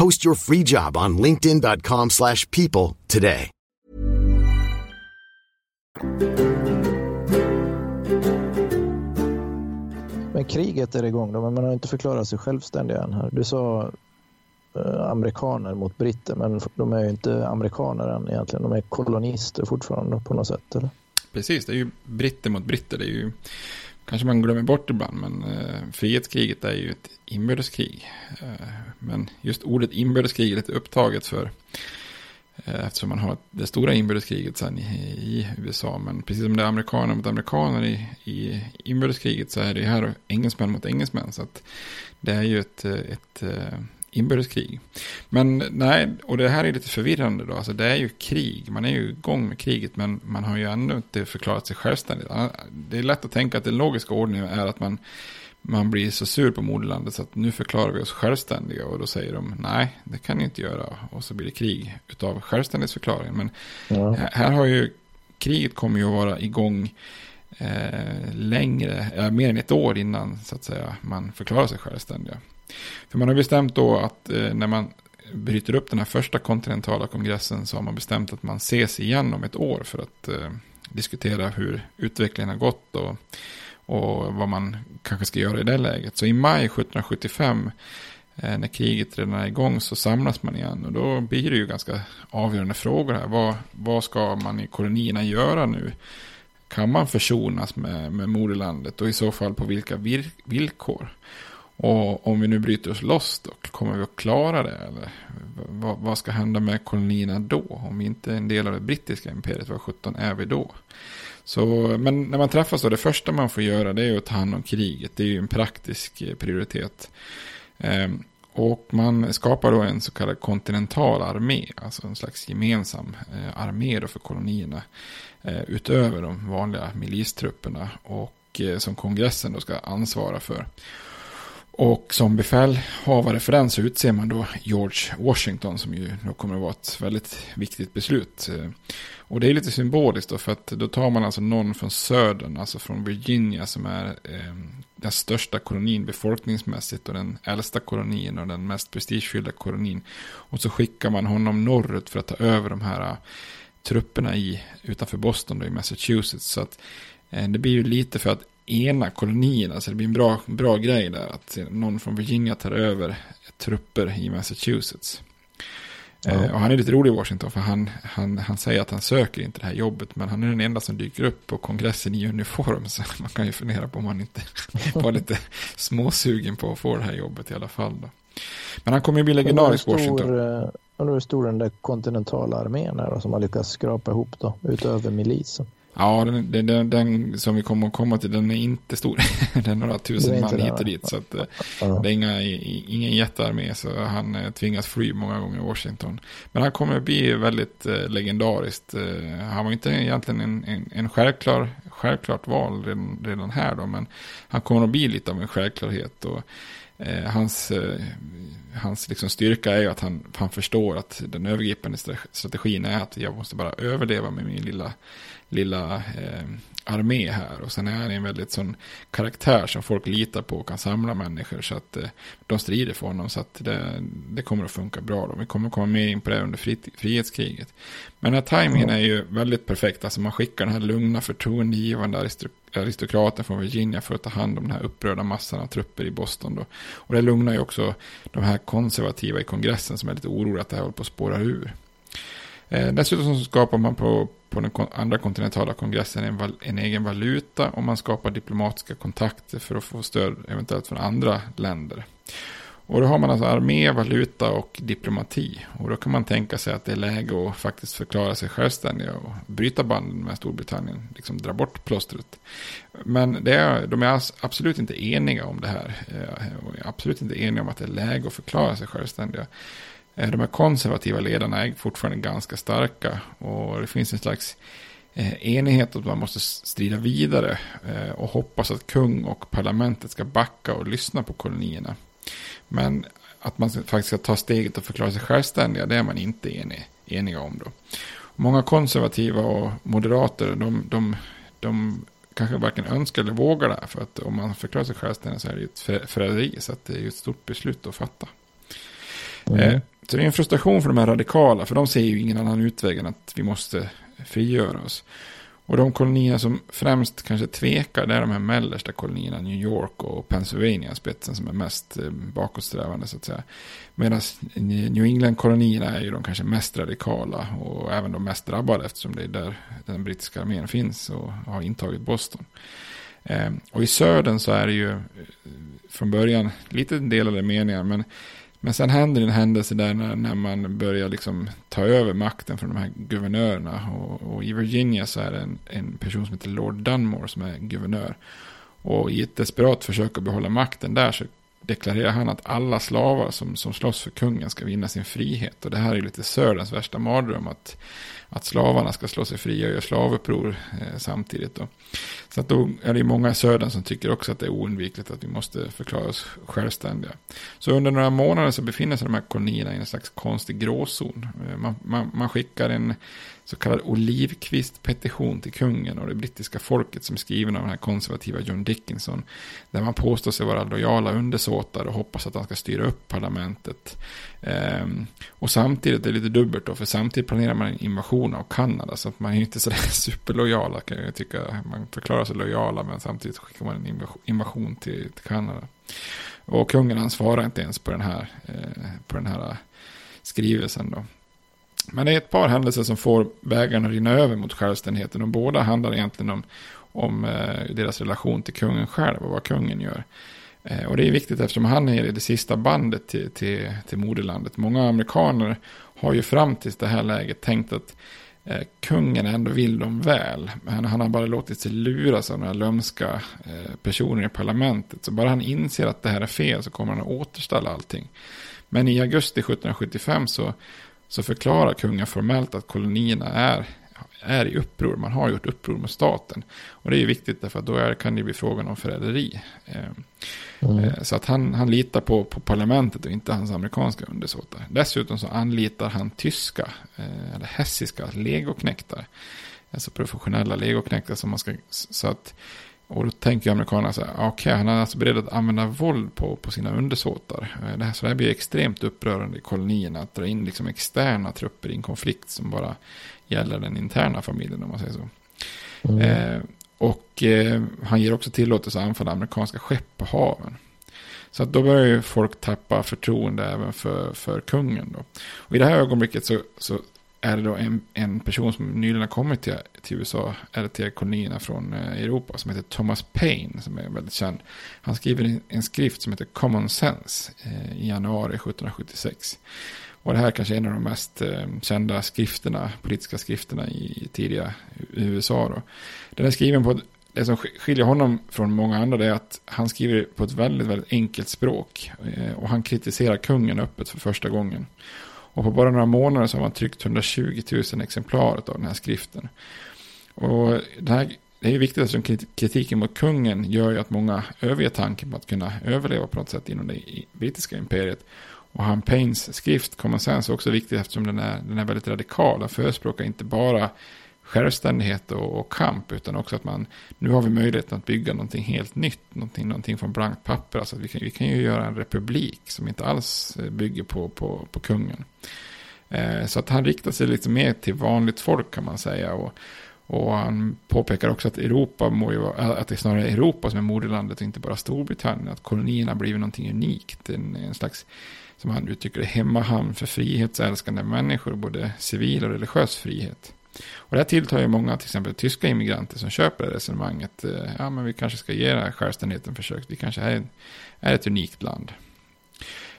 Post your free job on linkedin.com/people slash people today. Men kriget är igång då, men man har inte förklarat sig självständiga än här. Du sa eh, amerikaner mot britter, men de är ju inte amerikaner än egentligen. De är kolonister fortfarande på något sätt, eller? Precis, det är ju britter mot britter. Det är ju, kanske man glömmer bort ibland, men eh, frihetskriget är ju ett inbördeskrig. Eh, men just ordet inbördeskrig är lite upptaget för eh, Eftersom man har det stora inbördeskriget sen i, i USA. Men precis som det är amerikaner mot amerikaner i, i inbördeskriget så är det här engelsmän mot engelsmän. Så att det är ju ett, ett, ett inbördeskrig. Men nej, och det här är lite förvirrande då. Alltså det är ju krig. Man är ju igång med kriget men man har ju ändå inte förklarat sig självständigt. Det är lätt att tänka att den logiska ordningen är att man man blir så sur på moderlandet så att nu förklarar vi oss självständiga och då säger de nej, det kan ni inte göra och så blir det krig utav självständighetsförklaringen. Men Ja. här har ju kriget kommer ju att vara igång eh, längre, ja, mer än ett år innan så att säga man förklarar sig självständiga. För man har bestämt då att eh, när man bryter upp den här första kontinentala kongressen så har man bestämt att man ses igen om ett år för att eh, diskutera hur utvecklingen har gått och och vad man kanske ska göra i det läget. Så i maj 1775 eh, när kriget redan är igång så samlas man igen och då blir det ju ganska avgörande frågor här. Vad, vad ska man i kolonierna göra nu? Kan man försonas med, med moderlandet och i så fall på vilka vir, villkor? Och om vi nu bryter oss loss då, kommer vi att klara det? Eller vad, vad ska hända med kolonierna då? Om vi inte är en del av det brittiska imperiet, vad 17 är vi då? Så, men när man träffas då, det första man får göra det är att ta hand om kriget. Det är ju en praktisk eh, prioritet. Ehm, och man skapar då en så kallad kontinental armé, alltså en slags gemensam eh, armé då för kolonierna. Eh, utöver de vanliga milistrupperna och eh, som kongressen då ska ansvara för. Och som befälhavare för den så utser man då George Washington som ju då kommer att vara ett väldigt viktigt beslut. Eh, och det är lite symboliskt då för att då tar man alltså någon från södern, alltså från Virginia som är eh, den största kolonin befolkningsmässigt och den äldsta kolonin och den mest prestigefyllda kolonin. Och så skickar man honom norrut för att ta över de här eh, trupperna i, utanför Boston då, i Massachusetts. Så att eh, det blir ju lite för att ena kolonierna, så det blir en bra, bra grej där att någon från Virginia tar över trupper i Massachusetts. Ja. Eh, och han är lite rolig i Washington för han, han, han säger att han söker inte det här jobbet men han är den enda som dyker upp på kongressen i uniform så man kan ju fundera på om han inte var lite småsugen på att få det här jobbet i alla fall. Då. Men han kommer ju bli legendarisk hur Washington. eh, Undrar hur stor den där kontinentala armén är då, som har lyckats skrapa ihop då, utöver milisen. Ja, den, den, den, den som vi kommer att komma till, den är inte stor. den är några tusen man hit och dit. Så att, eh, Ja. det är inga, ingen jättearmé, så han eh, tvingas fly många gånger i Washington. Men han kommer att bli väldigt eh, legendariskt. Eh, han var inte egentligen en, en, en självklar, självklart val redan, redan här då, men han kommer att bli lite av en självklarhet. Och, eh, hans eh, hans liksom styrka är ju att han, han förstår att den övergripande stra- strategin är att jag måste bara överleva med min lilla, lilla eh, armé här. Och sen är han en väldigt sån karaktär som folk litar på och kan samla människor. Så att eh, de strider för honom. Så att det, det kommer att funka bra. Då. Vi kommer komma mer in på det under fri, frihetskriget. Men den här timingen är ju väldigt perfekt. Alltså man skickar den här lugna, förtroendegivande aristok- aristokraten från Virginia för att ta hand om den här upprörda massan av trupper i Boston. Då. Och det lugnar ju också de här konservativa i kongressen som är lite oroliga att det här håller på att spåra ur. Eh, dessutom så skapar man på, på den andra kontinentala kongressen en, val, en, egen valuta och man skapar diplomatiska kontakter för att få stöd eventuellt från andra länder. Och då har man alltså armé, valuta och diplomati. Och då kan man tänka sig att det är läge att faktiskt förklara sig självständiga och bryta banden med Storbritannien. Liksom dra bort plåstret. Men det är, de är alltså absolut inte eniga om det här. Eh, och absolut inte eniga om att det är läge att förklara sig självständiga. Eh, de här konservativa ledarna är fortfarande ganska starka. Och det finns en slags eh, enighet att man måste strida vidare. Eh, och hoppas att kung och parlamentet ska backa och lyssna på kolonierna. Men att man faktiskt ska ta steget och förklara sig självständiga, det är man inte enig, eniga om då. Många konservativa och moderater, de, de, de kanske varken önskar eller vågar det här. För att om man förklarar sig självständig så är det ju ett förräderi. Så att det är ju ett stort beslut att fatta. Mm. Eh, så det är en frustration för de här radikala. För de ser ju ingen annan utväg än att vi måste frigöra oss. Och de kolonier som främst kanske tvekar, det är de här mellersta kolonierna, New York och Pennsylvania spetsen som är mest eh, bakåtsträvande så att säga. Medan New England-kolonierna är ju de kanske mest radikala och även de mest drabbade eftersom det är där den brittiska armén finns och har intagit Boston. Eh, och i södern så är det ju från början lite delade meningar men men sen händer en händelse där när, när man börjar liksom ta över makten från de här guvernörerna. Och, och i Virginia så är det en, en, person som heter Lord Dunmore som är guvernör. Och i ett desperat försök att behålla makten där så deklarerar han att alla slavar som, som slåss för kungen ska vinna sin frihet. Och det här är lite Sörens värsta mardröm. Att, att slavarna ska slå sig fria och göra slavuppror eh, samtidigt. Då. Så att då är det många i södern som tycker också att det är oundvikligt att vi måste förklara oss självständiga. Så under några månader så befinner sig de här kolonierna i en slags konstig gråzon. Eh, man, man, man skickar en så kallad olivkvistpetition till kungen och det brittiska folket som är skriven av den här konservativa John Dickinson. Där man påstår sig vara lojala undersåtar och hoppas att han ska styra upp parlamentet. Ehm, och samtidigt det är lite dubbelt då, för samtidigt planerar man en invasion av Kanada. Så att man är inte sådär superlojala kan jag tycka. Man förklarar sig lojala men samtidigt skickar man en invasion till, till Kanada. Och kungen han svarar inte ens på den här, eh, på den här skrivelsen då. Men det är ett par händelser som får vägarna rinna över mot självständigheten. Och båda handlar egentligen om, om eh, deras relation till kungen själv och vad kungen gör. Eh, och det är viktigt eftersom han är det sista bandet till, till, till moderlandet. Många amerikaner har ju fram till det här läget tänkt att eh, kungen ändå vill dem väl. Men han har bara låtit sig luras av några lömska eh, personer i parlamentet. Så bara han inser att det här är fel så kommer han att återställa allting. Men i augusti 1775 så så förklarar kungen formellt att kolonierna är, är i uppror. Man har gjort uppror med staten. Och det är ju viktigt därför att då är, kan det bli frågan om förräderi. Eh, mm. Eh, så att han, han litar på, på parlamentet och inte hans amerikanska undersåtar. Dessutom så anlitar han tyska, eh, eller hessiska legoknektar. Alltså professionella legoknektar som man ska, så att och då tänker amerikanerna så här, okej, okay, han är alltså beredd att använda våld på, på sina undersåtar. Eh, det här, så det här blir extremt upprörande i kolonierna, att dra in liksom externa trupper i en konflikt som bara gäller den interna familjen, om man säger så. Mm. Eh, och eh, han ger också tillåtelse att anfalla amerikanska skepp på haven. Så att då börjar ju folk tappa förtroende även för, för kungen. Då. Och i det här ögonblicket så, så är det då en, en person som nyligen har kommit till, till USA, eller till kolonierna från eh, Europa, som heter Thomas Paine, som är väldigt känd. Han skriver en, en skrift som heter Common Sense eh, i januari 1776. Och det här kanske är en av de mest eh, kända skrifterna, politiska skrifterna i, i tidiga USA. Då. Den är skriven på det som skiljer honom från många andra är att han skriver på ett väldigt, väldigt enkelt språk. Eh, och han kritiserar kungen öppet för första gången. Och på bara några månader så har man tryckt 120 000 exemplar av den här skriften. Och det, här, det är viktigt eftersom kritiken mot kungen gör ju att många överger tanken på att kunna överleva på något sätt inom det brittiska imperiet. Och han Paynes skrift Common Sense är också viktig eftersom den är, den är väldigt radikal. och förespråkar inte bara självständighet och, och, kamp. Utan också att man, nu har vi möjligheten att bygga någonting helt nytt. Någonting, någonting från blankt papper. Alltså vi kan, vi kan ju göra en republik som inte alls eh, bygger på, på, på kungen. Eh, så att han riktar sig lite mer till vanligt folk kan man säga. Och, Och han påpekar också att Europa må ju vara, att det är snarare Europa som är moderlandet och inte bara Storbritannien. Att kolonierna blivit någonting unikt. En, en slags, som han uttrycker det, hemmahamn för frihetsälskande människor. Både civil och religiös frihet. Och det här tilltar ju många, till exempel tyska immigranter som köper det resonemanget. Eh, ja, men vi kanske ska ge det här självständigheten försök. Vi kanske är, är ett unikt land.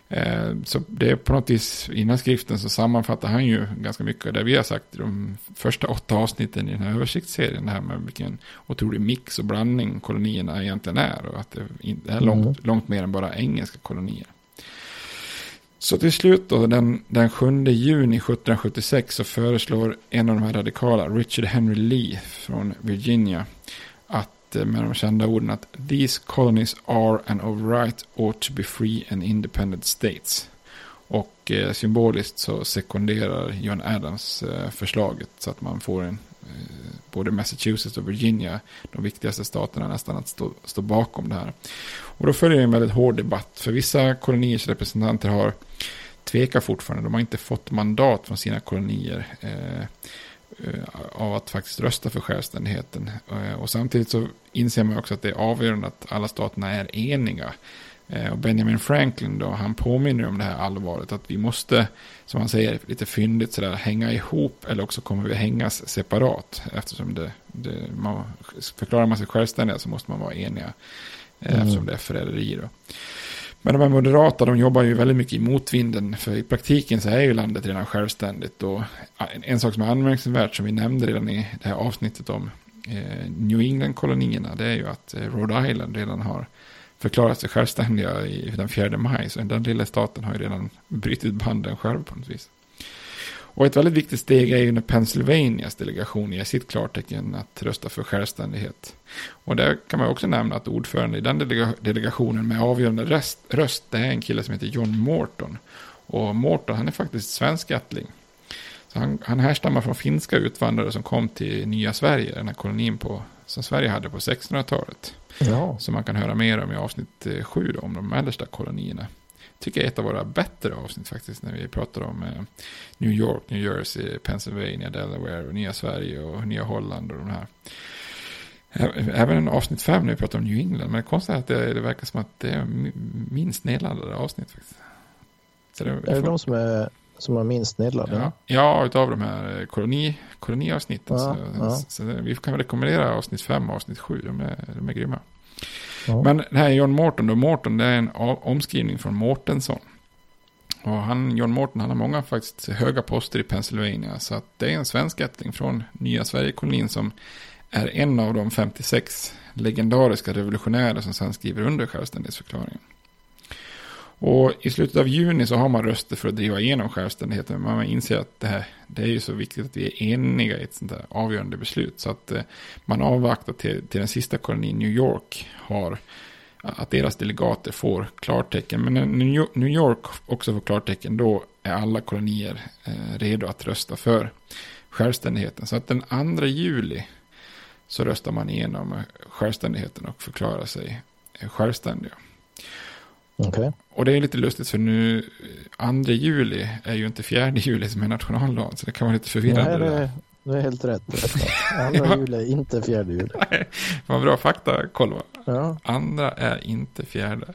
Eh, så det är på något vis, innan skriften så sammanfattar han ju ganska mycket av det vi har sagt i de första åtta avsnitten i den här översiktsserien. Det här med vilken otrolig mix och blandning kolonierna egentligen är. Och att det är långt, mm. långt mer än bara engelska kolonier. Så till slut då, den, den 7 juni 1776 så föreslår en av de här radikala, Richard Henry Lee från Virginia, att eh, med de kända orden att these colonies are and of right ought to be free and independent states. Och eh, symboliskt så sekunderar John Adams eh, förslaget så att man får en Eh, både Massachusetts och Virginia, de viktigaste staterna nästan, att stå, stå bakom det här. Och då följer en väldigt hård debatt, för vissa koloniers representanter har tvekat fortfarande, de har inte fått mandat från sina kolonier eh, eh av att faktiskt rösta för självständigheten. Eh, och samtidigt så inser man också att det är avgörande att alla staterna är eniga. Eh, och Benjamin Franklin då, han påminner om det här allvaret. Att vi måste, som han säger lite fyndigt sådär, hänga ihop eller också kommer vi hängas separat. Eftersom det, det man, förklarar man sig självständiga så måste man vara eniga. Eh, mm. Eftersom det är förräderi då. Men de här moderata, de jobbar ju väldigt mycket i motvinden. För i praktiken så är ju landet redan självständigt. Och en sak som är anmärkningsvärt, som vi nämnde redan i det här avsnittet om eh, New England-kolonierna, det är ju att Rhode Island redan har förklarat sig självständiga i den 4 maj. Så den lilla staten har ju redan brutit banden själv på något vis. Och ett väldigt viktigt steg är ju när Pennsylvanias delegation ger sitt klartecken att rösta för självständighet. Och där kan man också nämna att ordförande i den delega delegationen med avgörande röst, röst, det är en kille som heter John Morton. Och Morton, han är faktiskt svenskättling. Så han, han härstammar från finska utvandrare som kom till nya Sverige, den här kolonin på, som Sverige hade på 1600-talet. Ja. Som man kan höra mer om i avsnitt eh, sju om de mellersta kolonierna. Tycker jag är ett av våra bättre avsnitt faktiskt när vi pratar om eh, New York, New Jersey, Pennsylvania, Delaware och Nya Sverige och Nya Holland och de här. Även avsnitt fem när vi pratar om New England. Men det konstiga är att det, det verkar som att det är minst nedladdade avsnitt. Faktiskt. Så det, är det de som är som har minst nedladdade? Ja, ja utav de här eh, koloni, koloniavsnitten. Ja, så, ja. så, vi kan rekommendera avsnitt 5 och avsnitt 7. De är, de är grymma. Ja. Men det här är John Morton. Då. Morton det är en omskrivning från Mortensson. Och han, John Morton han har många faktiskt höga poster i Pennsylvania. Så att det är en svensk ättling från Nya Sverige-kolonin som är en av de 56 legendariska revolutionärer som sen skriver under självständighetsförklaringen. Och i slutet av juni så har man röster för att driva igenom självständigheten. Men man inser att det, här, det är ju så viktigt att vi är eniga i ett sånt här avgörande beslut. Så att eh, man avvaktar till, till den sista kolonin New York har att deras delegater får klartecken. Men när New York också får klartecken då är alla kolonier eh, redo att rösta för självständigheten. Så att den 2 juli så röstar man igenom självständigheten och förklarar sig självständiga. Okay. Och det är lite lustigt för nu, 2 juli är ju inte 4 juli som är nationaldagen. Så det kan vara lite förvirrande. Nej, det, det är helt rätt. 2 juli är inte 4 juli. Nej, vad bra fakta, kolla. Ja. Andra är inte fjärde.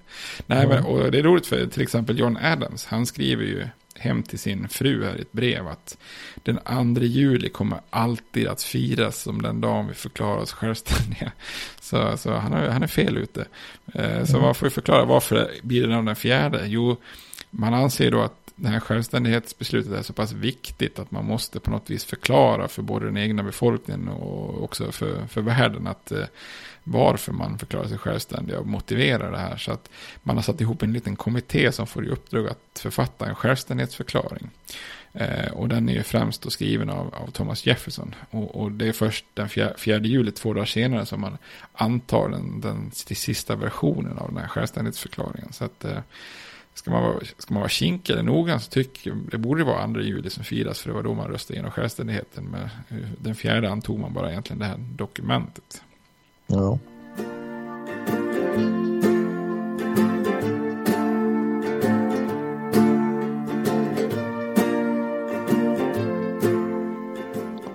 Nej, mm. men, och det är roligt för till exempel John Adams. Han skriver ju hem till sin fru här i ett brev att den 2 juli kommer alltid att firas som den dagen vi förklarar oss självständiga. Så, så han, är, han är fel ute. Eh, så mm. man får förklara varför blir det den fjärde. Jo, man anser då att det här självständighetsbeslutet är så pass viktigt att man måste på något vis förklara för både den egna befolkningen och också för, för världen att eh, varför man förklarar sig självständiga och motiverar det här. Så att man har satt ihop en liten kommitté som får i uppdrag att författa en självständighetsförklaring. Eh, och den är ju främst då skriven av, av Thomas Jefferson. Och, och, det är först den 4 juli, två dagar senare, som man antar den, den sista versionen av den här självständighetsförklaringen. Så att eh, Ska man, vara, ska man vara kink eller noggrann så tycker jag det borde vara 2 juli som firas för det var då man röstade igenom självständigheten. Men eh, den fjärde antog man bara egentligen det här dokumentet. Ja.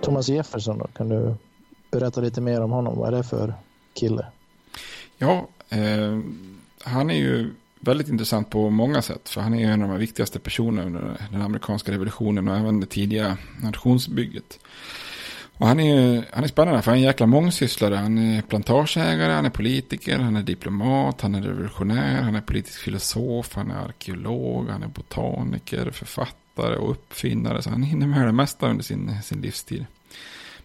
Thomas Jefferson då, kan du Berätta lite mer om honom. Vad är det för kille? Ja, eh, han är ju väldigt intressant på många sätt. För han är en av de viktigaste personerna under den amerikanska revolutionen och även det tidiga nationsbygget. Och han är, han är spännande för han är en jäkla mångsysslare. Han är plantageägare, han är politiker, han är diplomat, han är revolutionär, han är politisk filosof, han är arkeolog, han är botaniker, författare och uppfinnare. Så han hinner med det mesta under sin, sin livstid.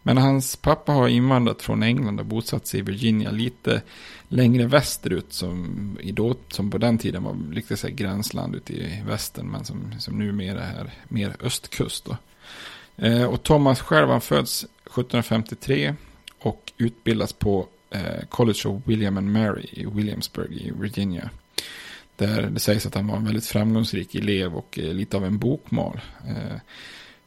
Men hans pappa har invandrat från England och bosatt sig i Virginia lite längre västerut. Som, i då, som på den tiden var lite så gränsland ute i västern. Men som, som numera är mer östkust. Då. Eh, och Thomas själv han föds 1753 och utbildas på eh, College of William and Mary i Williamsburg i Virginia. Där det sägs att han var en väldigt framgångsrik elev och eh, lite av en bokmal. Eh,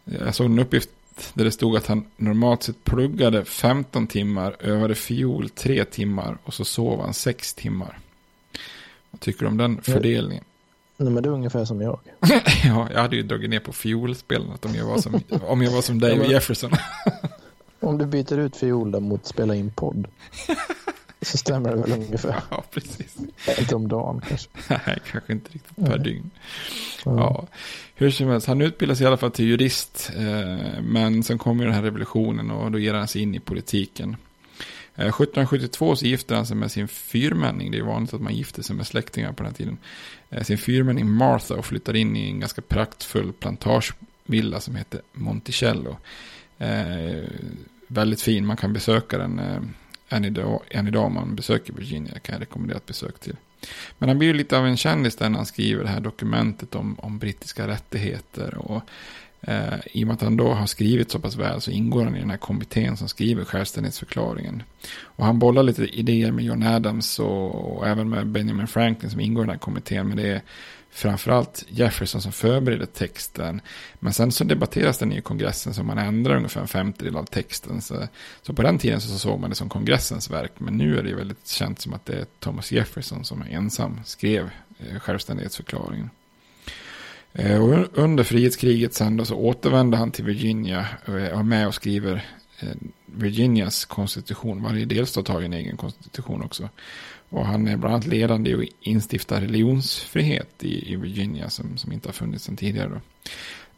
jag såg en uppgift där det stod att han normalt sett pluggade 15 timmar, övade fiol 3 timmar och så sov han 6 timmar. Vad tycker du om den fördelningen? Nej, men det är ungefär som jag. ja, jag hade ju dragit ner på fiolspelandet om jag var som, om jag var som Dave Jefferson. om du byter ut fiol mot spela in podd. Så stämmer det väl ungefär. Ja, precis. Inte om dagen kanske. Nej, kanske inte riktigt per Nej. dygn. Ja. Hur som helst, han utbildas i alla fall till jurist. Eh, men sen kommer den här revolutionen och då ger han sig in i politiken. 1772 eh, så gifter han sig med sin fyrmänning. Det är vanligt att man gifter sig med släktingar på den här tiden. Eh, sin fyrmänning Martha och flyttar in i en ganska praktfull plantagevilla som heter Monticello. Väldigt fin, man kan besöka den än, idag, än idag om man besöker Virginia. kan jag rekommendera ett besök till. Men han blir ju lite av en kändis där när han skriver det här dokumentet om, om brittiska rättigheter. Och Eh, I och med att han då har skrivit så pass väl så ingår han i den här kommittén som skriver självständighetsförklaringen. Och han bollar lite idéer med John Adams och, och, även med Benjamin Franklin som ingår i den här kommittén. Men det är framförallt Jefferson som förbereder texten. Men sen så debatteras den i kongressen så man ändrar ungefär en femtedel av texten. Så, så på den tiden så såg man det som kongressens verk. Men nu är det väldigt känt som att det är Thomas Jefferson som ensam skrev eh, självständighetsförklaringen. Eh, och under frihetskriget sen då så återvände han till Virginia eh, och är med och skriver eh, Virginias konstitution. Varje delstat har ju en egen konstitution också. Och han är bland annat ledande i att instifta religionsfrihet i, Virginia som, som inte har funnits sedan tidigare. Då.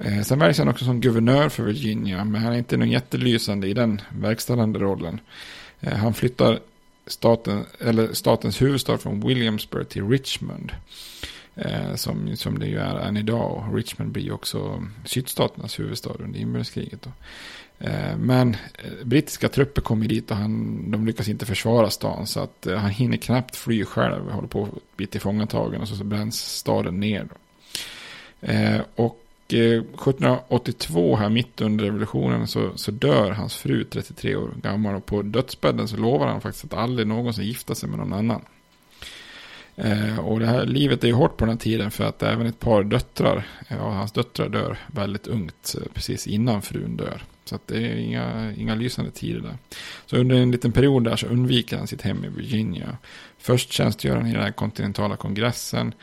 Eh, sen väljs han också som guvernör för Virginia, men han är inte någon jättelysande i den verkställande rollen. han flyttar staten, eller statens huvudstad från Williamsburg till Richmond. Eh, som, som det ju är än idag. Och Richmond blir ju också sydstaternas huvudstad under inbördeskriget. Eh, men eh, brittiska trupper kommer dit och han, de lyckas inte försvara stan. Så att eh, han hinner knappt fly själv. Håller på att bli tillfångatagen och så, så bränns staden ner. Eh, och eh, 1782 här mitt under revolutionen så, så dör hans fru 33 år gammal. Och på dödsbädden så lovar han faktiskt att aldrig någonsin gifta sig med någon annan. Eh, och det här livet är ju hårt på den här tiden för att även ett par döttrar, ja, hans döttrar dör väldigt ungt eh, precis innan frun dör. Så att det är inga, inga lysande tider där. Så under en liten period där så undviker han sitt hem i Virginia. Först tjänstgör han i den här kontinentala kongressen.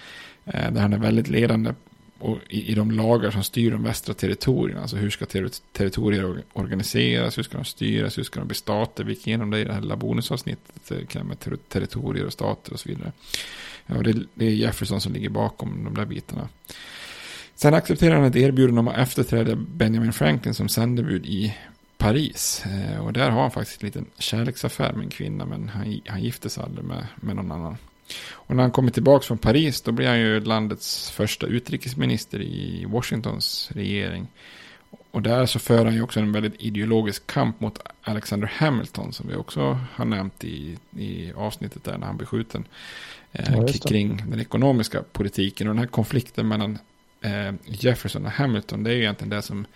Eh, där han är väldigt ledande och i, i de lagar som styr de västra territorierna. Alltså hur ska ter territorier organiseras, hur ska de styras, hur ska de bli stater. Vi gick igenom det i det här lilla bonusavsnittet eh, med ter territorier och stater och så vidare. Ja, och det, det, är Jefferson som ligger bakom de där bitarna. Sen accepterar han ett erbjudande om att efterträda Benjamin Franklin som sändebud i Paris. Eh, och där har han faktiskt en liten kärleksaffär med en kvinna, men han, han gifte sig aldrig med, med någon annan. Och när han kommer tillbaka från Paris då blir han ju landets första utrikesminister i Washingtons regering. Och där så för han ju också en väldigt ideologisk kamp mot Alexander Hamilton som vi också har nämnt i, i avsnittet där när han blir skjuten. Eh, ja, kring den ekonomiska politiken och den här konflikten mellan eh, Jefferson och Hamilton det är ju egentligen det som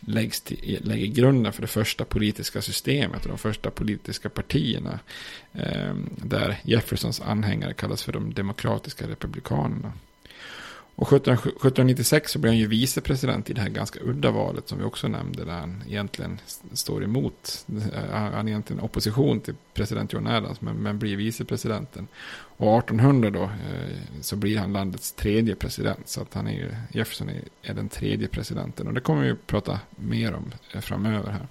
läggs till, lägger grunden för det första politiska systemet och de första politiska partierna. Eh, där Jeffersons anhängare kallas för de demokratiska republikanerna. Och 1796 så blir han ju vicepresident i det här ganska udda valet som vi också nämnde. Där han egentligen står emot. Eh, han är egentligen opposition till president John Adams men, men blir vicepresidenten. Och 1800 då eh, så blir han landets tredje president. Så att han är ju, Jefferson är, är den tredje presidenten. Och det kommer vi att prata mer om eh, framöver här.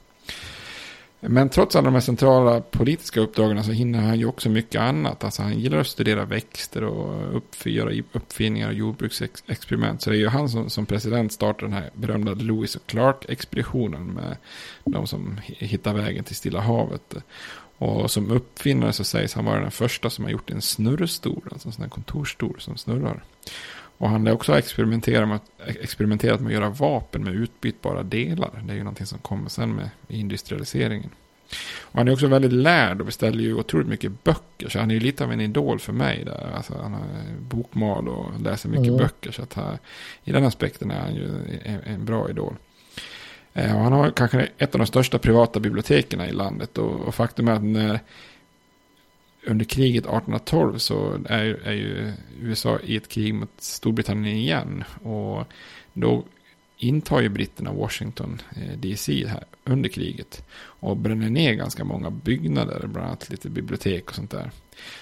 Men trots alla de här centrala politiska uppdragen så hinner han ju också mycket annat. Alltså han gillar att studera växter och uppfyra uppfinningar och jordbruksexperiment. Så det är ju han som, som president startar den här berömda Lewis och Clark-expeditionen med de som hittar vägen till Stilla havet. Och som uppfinnare så sägs han vara den första som har gjort en snurrstol, alltså en sån här kontorsstol som snurrar. Och han har också experimenterat med, experimenterat med att göra vapen med utbytbara delar. Det är ju någonting som kommer sen med industrialiseringen. Och han är också väldigt lärd och beställer ju otroligt mycket böcker. Så han är ju lite av en idol för mig. Där. Alltså, han har bokmal och läser mycket mm. böcker. Så att här, i den aspekten är han ju en, en bra idol. Eh, och han har kanske ett av de största privata biblioteken i landet. Och, och faktum är att när under kriget 1812 så är, är ju USA i ett krig mot Storbritannien igen. Och då intar ju britterna Washington eh, DC här under kriget. Och bränner ner ganska många byggnader, bland annat lite bibliotek och sånt där.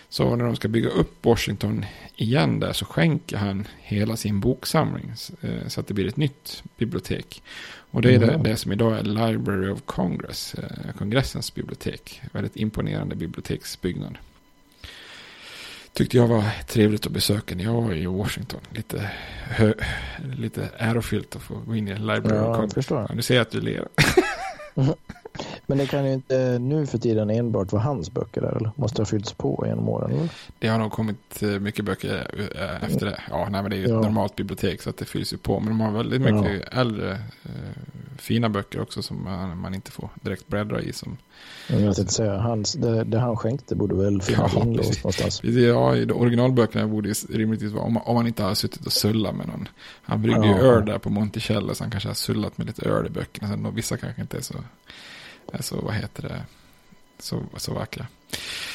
Så när de ska bygga upp Washington igen där så skänker han hela sin boksamling. Eh, så att det blir ett nytt bibliotek. Och det är mm. det, det, som idag är Library of Congress, eh, kongressens bibliotek. Väldigt imponerande biblioteksbyggnad tyckte jag var trevligt att besöka när jag var i Washington. Lite, hö, lite ärofyllt att få gå in i Library ja, of Congress. Ja, nu ser jag att du ler. Men det kan ju inte nu för tiden enbart vara hans böcker där, eller? Måste ha fyllts på genom åren, eller? Det har nog kommit eh, mycket böcker eh, efter det. Ja, nej, men det är ju ja. ett normalt bibliotek så att det fylls ju på. Men de har väldigt mycket ja. äldre eh, fina böcker också som man, man, inte får direkt bläddra i. Som, jag tänkte säga, hans, det, det, han skänkte borde väl finnas ja, inlåst någonstans. Ja, i originalböckerna borde rimligtvis vara, om, om man inte har suttit och sullat med någon. Han bryggde ja. ju öl där på Monticello så han kanske har sullat med lite öl i böckerna. Sen, vissa kanske inte är så Alltså vad heter det? Så, så vackra.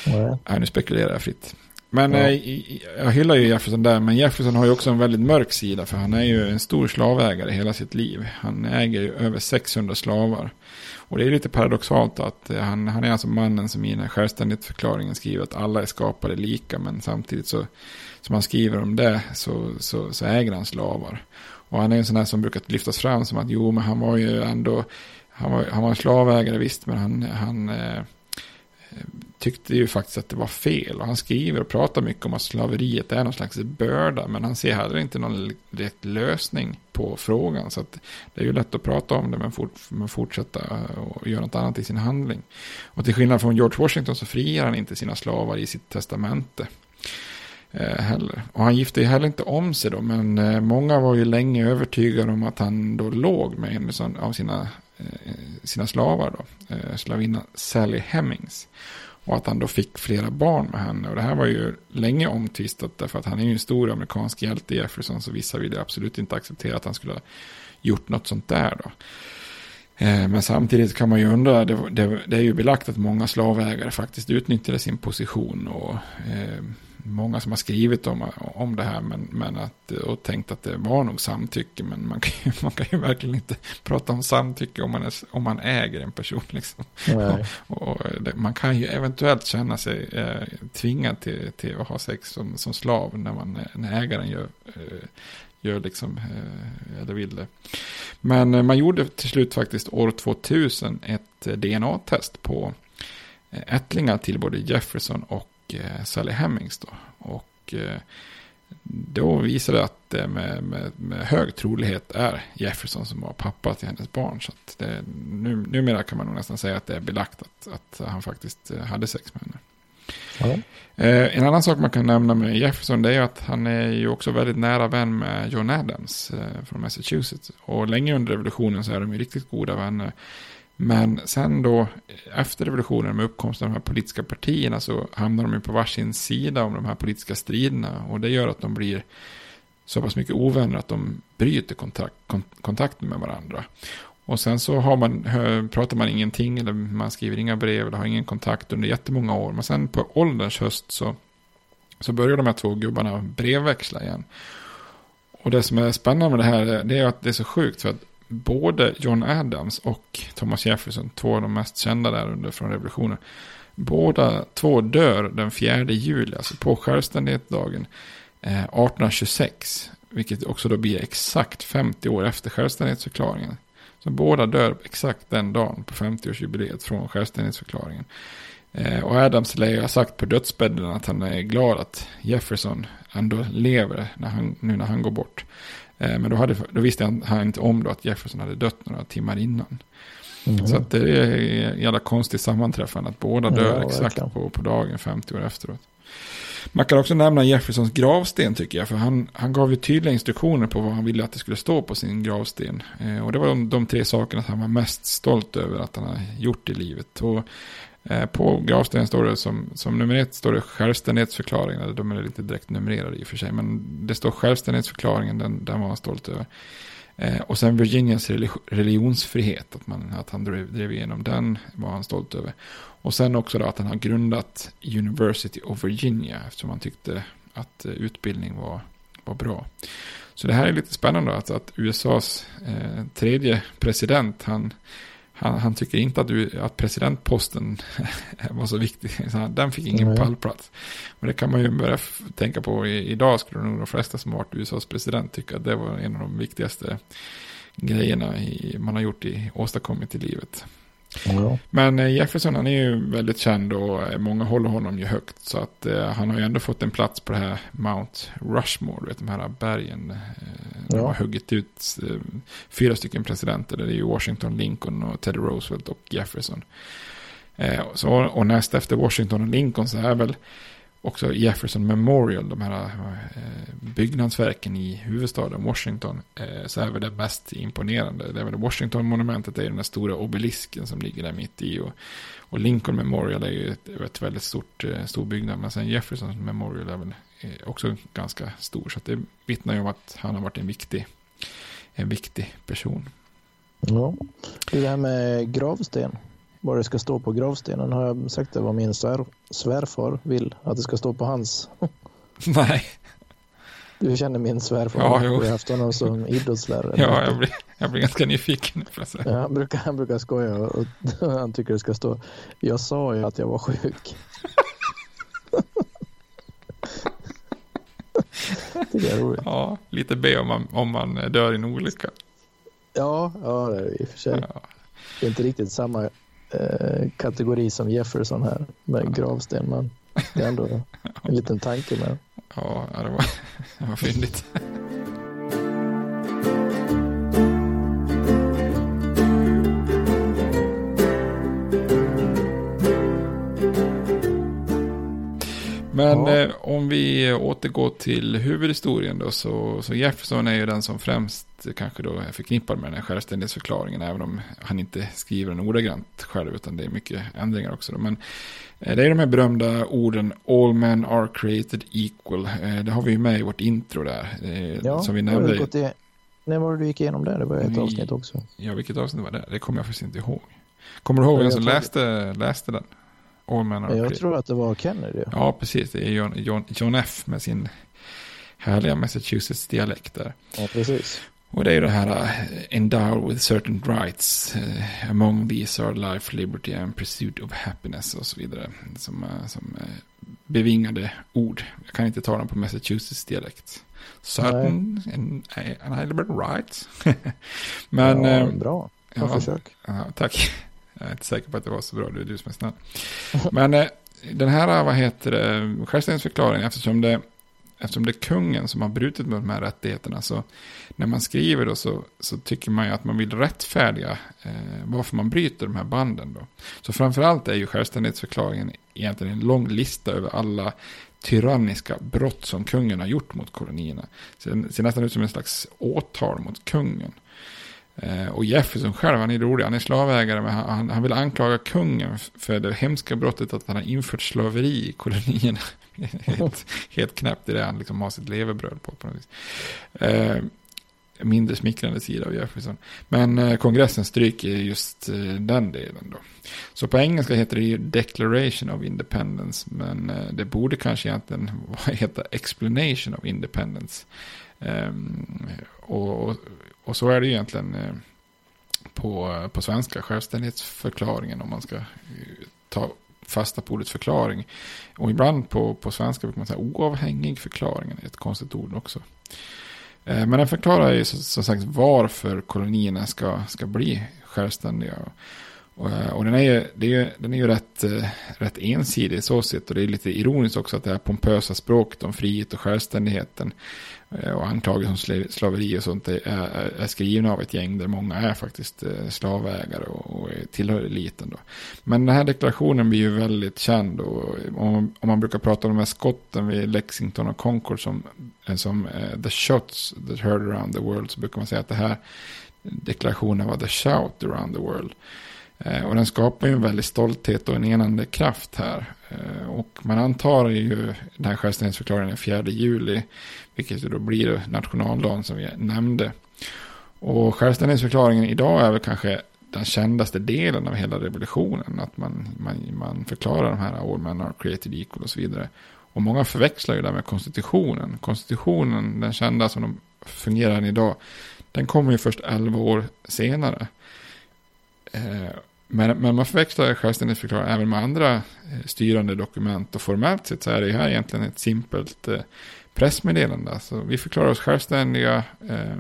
Mm. Ja, nu spekulerar jag fritt. Men ja. eh, jag hyllar ju Jefferson där, men Jefferson har ju också en väldigt mörk sida, för han är ju en stor slavägare hela sitt liv. Han äger ju över 600 slavar. Och det är lite paradoxalt att eh, han, han är alltså mannen som i den här självständighetsförklaringen skriver att alla är skapade lika, men samtidigt så, som han skriver om det, så, så, så äger han slavar. Och han är en sån här som brukar lyftas fram som att jo, men han var ju ändå han var, han var slavägare visst, men han, han eh, tyckte ju faktiskt att det var fel. Och han skriver och pratar mycket om att slaveriet är någon slags börda. Men han ser heller inte någon rätt lösning på frågan. Så det är ju lätt att prata om det men, fort, men fortsätta eh, och göra något annat i sin handling. Och till skillnad från George Washington så friar han inte sina slavar i sitt testamente. Eh, heller. Och han gifte ju heller inte om sig då. Men eh, många var ju länge övertygade om att han då låg med en av sina Eh, sina slavar då, eh, slavinna slavinnan Sally Hemmings. Och att han då fick flera barn med henne. Och det här var ju länge omtvistat därför att han är ju en stor amerikansk hjälte Jefferson. Så vissa ville absolut inte acceptera att han skulle ha gjort något sånt där då. Eh, men samtidigt kan man ju undra, det, det, det, är ju belagt att många slavägare faktiskt utnyttjade sin position och eh, många som har skrivit om, om det här men, men att, och tänkt att det var nog samtycke. Men man kan, ju, man kan ju verkligen inte prata om samtycke om man, är, om man äger en person. Liksom. Och, och det, man kan ju eventuellt känna sig eh, tvingad till, till att ha sex som, som slav när, man, när ägaren gör, eh, gör liksom, eh, eller vill det. Men eh, man gjorde till slut faktiskt år 2000 ett eh, DNA-test på eh, ättlingar till både Jefferson och Sally Hemmings. Då. Och eh, då visade det att det med, med, med, hög trolighet är Jefferson som var pappa till hennes barn. Så att det, nu, numera kan man nog nästan säga att det är belagt att, att han faktiskt eh, hade sex med henne. Ja. Eh, en annan sak man kan nämna med Jefferson det är att han är ju också väldigt nära vän med John Adams eh, från Massachusetts. Och länge under revolutionen så är de ju riktigt goda vänner. Men sen då efter revolutionen med uppkomsten av de här politiska partierna så hamnar de ju på varsin sida om de här politiska striderna. Och det gör att de blir så pass mycket ovänner att de bryter kontakt, kontakten med varandra. Och sen så har man, pratar man ingenting eller man skriver inga brev eller har ingen kontakt under jättemånga år. Men sen på ålderns höst så, så börjar de här två gubbarna brevväxla igen. Och det som är spännande med det här det är att det är så sjukt för att både John Adams och Thomas Jefferson, två av de mest kända där under från revolutionen, båda två dör den 4 juli, alltså på självständighetsdagen eh, 1826. Vilket också då blir exakt 50 år efter självständighetsförklaringen. Så båda dör exakt den dagen på 50-årsjubileet från självständighetsförklaringen. Eh, och Adams lär ha sagt på dödsbädden att han är glad att Jefferson ändå lever när han, nu när han går bort. Eh, men då, hade, då visste han, han inte om då att Jefferson hade dött några timmar innan. Mm. Så det är ett jävla konstigt sammanträffande att båda dör ja, exakt på, på dagen 50 år efteråt. Man kan också nämna Jeffersons gravsten tycker jag. För han, han gav ju tydliga instruktioner på vad han ville att det skulle stå på sin gravsten. Eh, och det var de, de tre sakerna han var mest stolt över att han har gjort i livet. Och Eh, på gravstenen står det som, som nummer ett står det självständighetsförklaringen. De är lite direkt numrerade i och för sig. Men det står självständighetsförklaringen, den, den var han stolt över. Eh, och sen Virginias religionsfrihet, att, man, att han drev, drev igenom den var han stolt över. Och sen också då att han har grundat University of Virginia eftersom han tyckte att eh, utbildning var, var bra. Så det här är lite spännande att, att USAs eh, tredje president, han, han, han, tycker inte att, du, att presidentposten var så viktig. Så den fick ingen mm. pallplats. Men det kan man ju börja tänka på. I, idag skulle nog de flesta som varit USAs president tycka att det var en av de viktigaste grejerna i, man har gjort i, åstadkommit i livet. Ja. Men eh, Jefferson han är ju väldigt känd och eh, många håller honom ju högt. Så att eh, han har ju ändå fått en plats på det här Mount Rushmore, vet, de här bergen. Eh, ja. De har huggit ut eh, fyra stycken presidenter. Det är ju Washington, Lincoln och Teddy Roosevelt och Jefferson. Eh, så, och näst efter Washington och Lincoln så är väl också Jefferson Memorial, de här eh, byggnadsverken i huvudstaden Washington, eh, så är väl det mest imponerande. Det är väl Washington-monumentet, det är den där stora obelisken som ligger där mitt i. Och, och Lincoln Memorial är ju ett, ett väldigt stort, eh, stor byggnad, men sen Jefferson Memorial är väl också ganska stor. Så det vittnar ju om att han har varit en viktig, en viktig person. Ja, det här med gravsten vad det ska stå på gravstenen har jag sagt det vad min svär, svärfar vill att det ska stå på hans. Nej. Du känner min svärfar. Ja, jo. Vi har haft honom som idrottslärare. Ja, jag blir, jag blir ganska nyfiken. Ja, han, brukar, han brukar skoja och, och han tycker det ska stå. Jag sa ju att jag var sjuk. tycker jag är roligt. Ja, lite B om man, om man dör i en olycka. Ja, ja det är i och för sig. Ja. Det är inte riktigt samma Eh, kategori som Jefferson här med gravsten. Men det är ändå en liten tanke med. Ja, det var, det var fyndigt. Men ja. eh, om vi återgår till huvudhistorien då så, så Jefferson är ju den som främst kanske då är förknippad med den här självständighetsförklaringen. Även om han inte skriver den ordagrant själv utan det är mycket ändringar också. Då. Men eh, det är de här berömda orden All men are created equal. Eh, det har vi ju med i vårt intro där. Eh, ja, som vi nämnde. Gått i, när var det du gick igenom det? Det var ett avsnitt också. Ja, vilket avsnitt var det? Det kommer jag faktiskt inte ihåg. Kommer du ihåg vem som läste, läste den? All men are jag tror att det var Kennedy. Ja, precis. Det är John, John, John F. med sin härliga Massachusetts-dialekt där. Ja, precis. Och det är ju det här uh, endowed with certain rights. Uh, among these are life, liberty and pursuit of happiness och så vidare. Som, uh, som uh, bevingade ord. Jag kan inte ta dem på Massachusetts-dialekt. Certain and inalienable rights. Men, ja, bra. Bra ja, försök. Ja, tack. Jag är inte säker på att det var så bra. Det är du som är snäll. Men eh, den här, eh, vad heter det, självständighetsförklaringen, eftersom det eftersom det är kungen som har brutit mot de här rättigheterna så när man skriver då så, så tycker man ju att man vill rättfärdiga eh, varför man bryter de här banden då. Så framförallt är ju självständighetsförklaringen egentligen en lång lista över alla tyranniska brott som kungen har gjort mot kolonierna. Så det ser nästan ut som en slags åtal mot kungen. Eh, och Jefferson själv, han är rolig, han är slavägare, men han, han vill anklaga kungen för det hemska brottet att han har infört slaveri i kolonierna. helt, helt knäppt i det han liksom har sitt levebröd på. på något vis. Eh, mindre smickrande sida av Jefferson. Liksom. Men eh, kongressen stryker just eh, den delen då. Så på engelska heter det ju Declaration of Independence. Men eh, det borde kanske egentligen heta Explanation of Independence. Ehm, och, och, och, så är det ju egentligen eh, på, på svenska, självständighetsförklaringen om man ska eh, ta fasta på ordet förklaring. Och ibland på, på svenska brukar man säga oavhängig förklaringen, är ett konstigt ord också. Eh, men den förklarar ju som sagt varför kolonierna ska, ska bli självständiga. Och, och den, är ju, det är, den är ju rätt, rätt ensidig så sett. Och det är lite ironiskt också att det här pompösa språket om frihet och självständigheten Eh, och anklagelser om slaveri och sånt är, är, skrivna av ett gäng där många är faktiskt eh, slavägare och, och tillhör eliten. Då. Men den här deklarationen blir ju väldigt känd och om, om man brukar prata om de här skotten vid Lexington och Concord som, eh, som uh, the shots that heard around the world så brukar man säga att det här deklarationen var the shout around the world. Eh, och den skapar ju en väldigt stolthet och en enande kraft här. Eh, och man antar ju den här självständighetsförklaringen den 4 juli vilket då blir nationaldagen som vi nämnde. Och självständighetsförklaringen idag är väl kanske den kändaste delen av hela revolutionen. Att man, man, man förklarar de här all men are created equal och så vidare. Och många förväxlar ju det med konstitutionen. Konstitutionen, den kända som de fungerar idag, den kommer ju först 11 år senare. Eh, men, men man förväxlar självständighetsförklaringen även med andra eh, styrande dokument. Och formellt sett så är det här egentligen ett simpelt eh, pressmeddelande. Alltså, vi förklarar oss självständiga eh,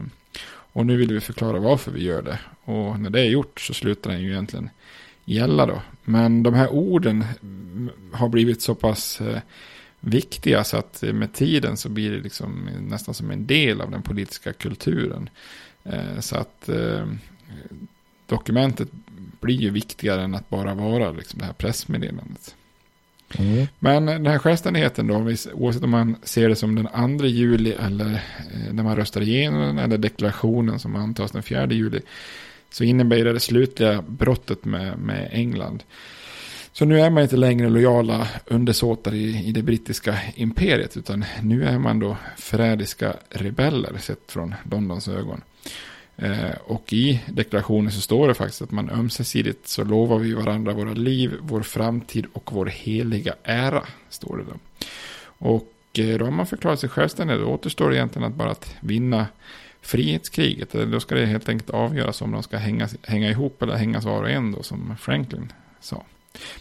och nu vill vi förklara varför vi gör det. Och när det är gjort så slutar den ju egentligen gälla då. Men de här orden mm, har blivit så pass viktiga så att med tiden så blir det liksom nästan som en del av den politiska kulturen. Så att dokumentet blir ju viktigare än att bara vara liksom det här pressmeddelandet. Mm. Men den här självständigheten då, oavsett om man ser det som den 2 juli eller eh, när man röstar igenom den eller deklarationen som antas den 4 juli, så innebär det det slutliga brottet med, med England. Så nu är man inte längre lojala undersåtar i, i det brittiska imperiet, utan nu är man då förrädiska rebeller sett från Londons ögon. Eh, och i deklarationen så står det faktiskt att man ömsesidigt så lovar vi varandra våra liv, vår framtid och vår heliga ära. Står det då. Och eh, då har man förklarat sig självständig. Då återstår det egentligen att bara att vinna frihetskriget. Då ska det helt enkelt avgöras om de ska hänga, hänga ihop eller hängas var och en då som Franklin sa.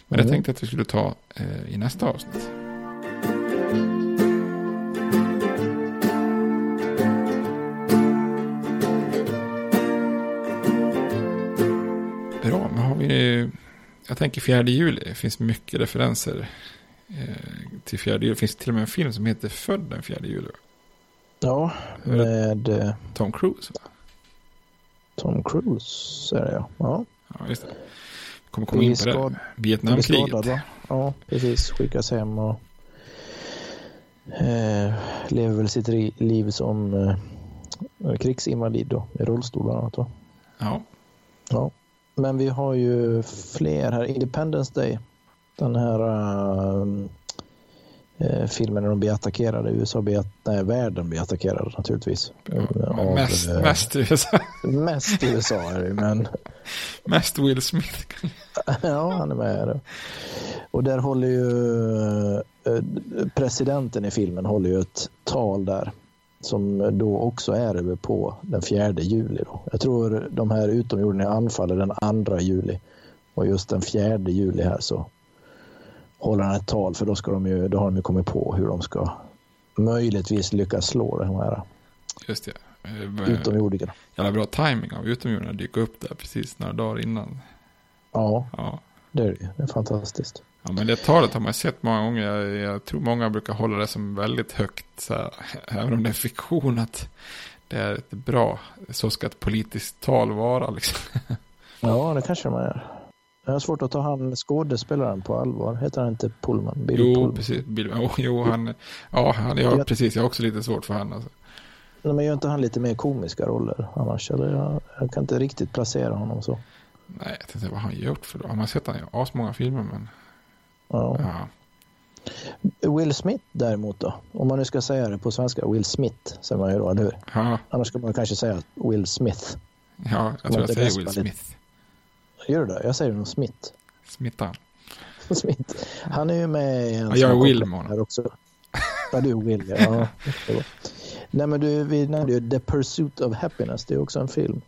Men mm. det tänkte jag att vi skulle ta eh, i nästa avsnitt. Jag tänker 4 juli. Det finns mycket referenser eh, till 4 juli. Det finns till och med en film som heter Född den 4 juli. Ja, med eh, Tom Cruise. Tom Cruise är det ja. Ja, ja just det. Vi kommer komma in på det. Vietnamkriget. Ja, precis. Skickas hem och eh, lever väl sitt liv som eh, krigsinvalid då, i rullstol bland annat. Ja. Ja. Men vi har ju fler här. Independence Day. Den här äh, filmen när de blir attackerade. USA blir, nej, världen blir attackerad naturligtvis. Ja, av, mest, äh, mest USA. mest USA är det men... mest Will Smith. ja, han är med. Och där håller ju presidenten i filmen håller ju ett tal där som då också är på den 4 juli. Då. Jag tror de här utomjordingarna anfaller den 2 juli och just den 4 juli här så håller han ett tal för då, ska de ju, då har de ju kommit på hur de ska möjligtvis lyckas slå de här Just det. Eh, utomjordingarna. Jävla bra timing av utomjordingarna dyka upp där precis några dagar innan. Ja, ja. det är det. Det är fantastiskt. Ja, men det talet har man sett många gånger. Jag, jag, tror många brukar hålla det som väldigt högt. Så här, även om det är fiktion att det är ett bra. Så ska ett politiskt tal vara liksom. Ja, det kanske man gör. Jag har svårt att ta han skådespelaren på allvar. Heter han inte Pullman? Bill jo, Pullman. precis. Bill, oh, jo, han, ja, han, ja, jag, precis. Jag har också lite svårt för han. Alltså. Men gör inte han lite mer komiska roller annars? Eller jag, jag kan inte riktigt placera honom så. Nej, jag tänkte vad har han gjort för då? Har man sett han i asmånga filmer men Ja. ja. Will Smith däremot då? Om man nu ska säga det på svenska, Will Smith säger man ju då, eller hur? Ja. Annars ska man kanske säga Will Smith. Ja, jag tror jag säger Will Smith. Gör du det? Jag säger nog Smith. Smittan. Smith. Han är ju med i en ja, Jag är Will här också. Ja, du är Will, ja. Nej, men du, vi nämnde ju The Pursuit of Happiness. Det är också en film.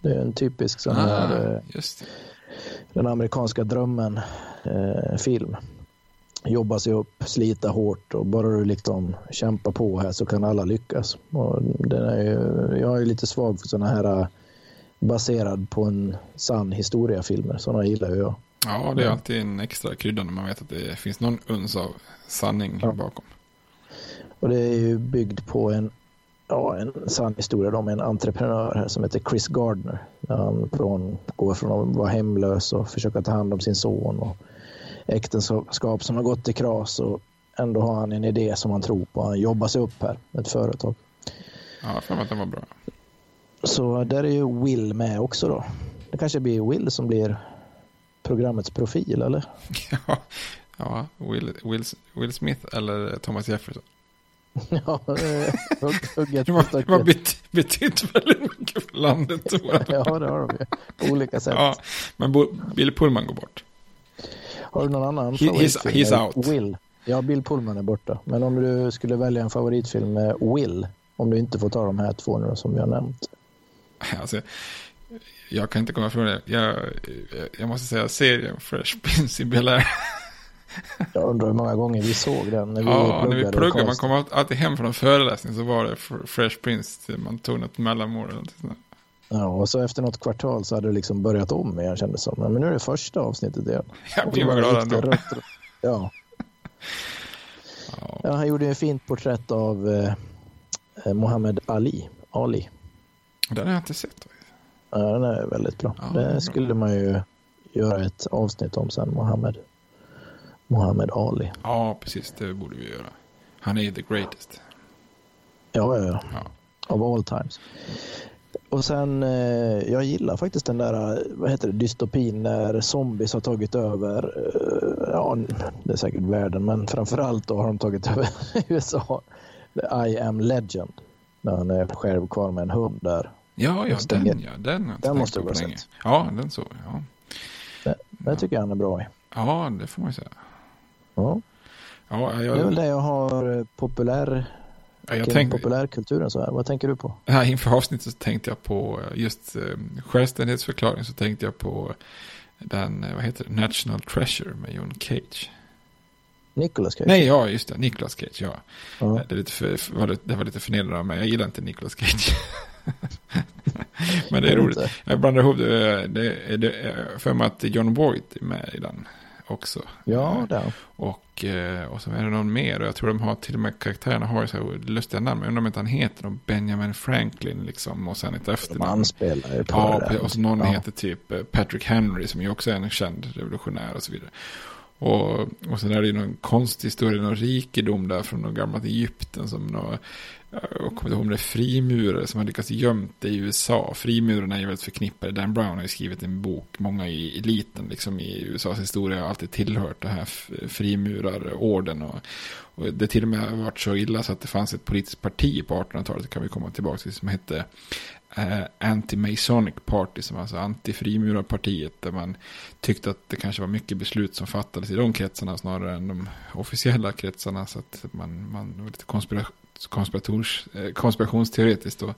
Det är en typisk sån ah, här... Just det den amerikanska drömmen-film. jobba sig upp, slita hårt och bara du liksom kämpar på här så kan alla lyckas. Och den är ju, jag är lite svag för sådana här äh, baserad på en sann historia-filmer. Sådana gillar jag. Ja, det är alltid en extra krydda när man vet att det finns någon uns av sanning Ja. bakom. Och det är ju byggd på en, ja, en sann historia med en entreprenör här som heter Chris Gardner. Han från, går från att vara hemlös och försöka ta hand om sin son och äktenskap som har gått i kras och ändå har han en idé som han tror på. Han jobbar sig upp här med ett företag. Ja, för att den var bra. Så där är ju Will med också då. Det kanske blir Will som blir programmets profil eller? Ja, ja Will, Will, Will Smith eller Thomas Jefferson. ja, hugg- hugget stöcket. bet, betytt väldigt mycket för landet. jag. Ja, det har de ju. På olika sätt. Ja, men Bill Pullman går bort. Har du någon annan He- he's- favoritfilm? he's med out. Will. Ja, Bill Pullman är borta. Men om du skulle välja en favoritfilm med Will, om du inte får ta de här två nu som har nämnt. Alltså, jag kan inte komma ifrån det. Jag, jag måste säga serien Fresh Prince i Bel-Air. Jag undrar hur många gånger vi såg den när vi Ja, när vi pluggade. pluggade. Man kom alltid hem från en föreläsning så var det Fr- Fresh Prince. Man tog något mellanmål eller något sånt. Ja, och så efter något kvartal så hade det liksom börjat om igen kändes som. Men nu är det första avsnittet igen. Jag blir glad ändå. rött- Ja. ja, han gjorde ju ett fint porträtt av eh, eh, Muhammad Ali. Ali. Den har jag inte sett. Ja, den är väldigt bra. Ja, det är bra. skulle man ju göra ett avsnitt om sen, Muhammad. Muhammad Ali. Ja, precis. Det borde vi göra. Han är ju the greatest. Ja, ja, ja. Of all times. Och sen, eh, jag gillar faktiskt den där, eh, vad heter det, dystopin när zombies har tagit över, eh, ja, det är säkert världen, men framförallt då har de tagit över USA. I am legend. När han är själv kvar med en hund där. Ja, ja, den ja. Den, jag Den måste du ha sett. Ja, den så. Ja. Det tycker jag han är bra i. ja, det får man ju säga. Ja. Ja, Det är jag, väl det jag har eh, populär, ja, jag tänkte, populärkulturen så här. Vad tänker du på? här inför avsnittet så tänkte jag på just eh, självständighetsförklaring så tänkte jag på den, eh, vad heter det, National Treasure med John Cage. Nicolas Cage? Nej, ja, just det, Nicolas Cage, ja. Ja. Det, är lite för, var lite- det var lite förnedrande av mig, jag gillar inte Nicolas Cage. Men det är roligt. Jag blandar ihop det, det, det för mig att John Voight är med i den också. Ja, Eh, där. Och, eh, och så är det någon mer. Och jag tror de har till och med karaktärerna har ju så här lustiga namn. Jag undrar om inte han heter någon Benjamin Franklin liksom. Och sen ett De efternamn. anspelar ju på Ja, det där. och så någon Ja. heter typ eh, Patrick Henry som ju också är en känd revolutionär och så vidare. Och, och sen är det ju någon konsthistoria, någon rikedom där från något gammalt Egypten som någon, jag kommer inte ihåg om det är frimurare som har lyckats gömt det i USA. Frimurarna är ju väldigt förknippade. Dan Brown har ju skrivit en bok, många i eliten liksom i USAs historia har alltid tillhört det här frimurarorden. Och, och det till och med har varit så illa så att det fanns ett politiskt parti på 1800-talet, det kan vi komma tillbaka till, som hette Anti-Masonic Party, som alltså anti-frimurarpartiet, där man tyckte att det kanske var mycket beslut som fattades i de kretsarna snarare än de officiella kretsarna, så att man, man var lite konspira- konspirators, eh, konspirationsteoretiskt. Och,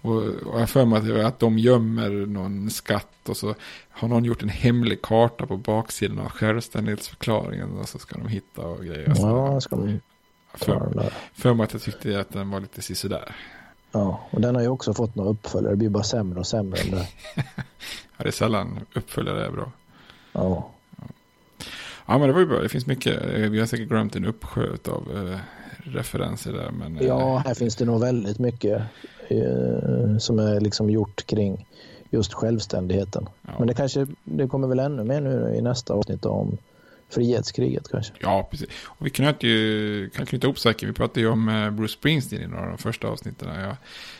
och, och jag för mig att, de gömmer någon skatt och så har någon gjort en hemlig karta på baksidan av självständighetsförklaringen och så ska de hitta och grejer. Ja, ska de för, för mig att jag tyckte att den var lite sisådär. Ja, och den har ju också fått några uppföljare. Det blir bara sämre och sämre. än det. Ja, det är sällan uppföljare är bra. Ja. Ja, men det var ju bra. Det finns mycket. eh, Vi har säkert glömt en uppsjö av eh, referenser där. Men, eh, ja, här finns det nog väldigt mycket eh, som är liksom gjort kring just självständigheten. Ja. Men det kanske det kommer väl ännu mer nu i nästa avsnitt om frihetskriget kanske. Ja, precis. Och vi knöt ju, kan knyta ihop säkert. Vi pratade ju om eh, Bruce Springsteen i några av de första avsnitten. Jag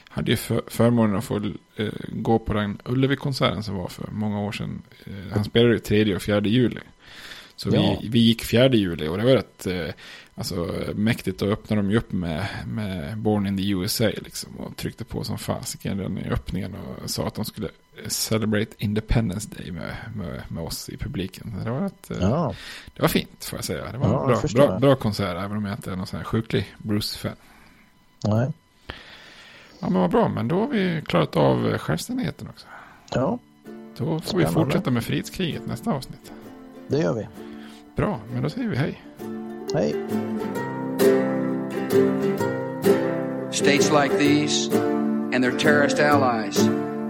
hade ju för, förmånen att få eh, gå på den Ullevi-konserten som var för många år sedan. Eh, han spelade ju 3 och 4 juli. Så Ja. vi, vi gick 4 juli och det var rätt eh, alltså, mäktigt. Då öppnade de ju upp med, med Born in the USA liksom, och tryckte på som fasiken redan i öppningen och sa att de skulle celebrate Independence Day med, med, med oss i publiken. Det var, rätt, eh, Ja, det var fint får jag säga. Det var Ja, bra, bra, bra konsert även om jag inte är någon sån här sjuklig Bruce-fan. nej. Ja men vad bra, men då har vi klarat av eh, självständigheten också. Ja, Då får vi Spännande. fortsätta med frihetskriget nästa avsnitt. det gör vi. Bra, men då säger vi hej. Hej. States like these and their terrorist allies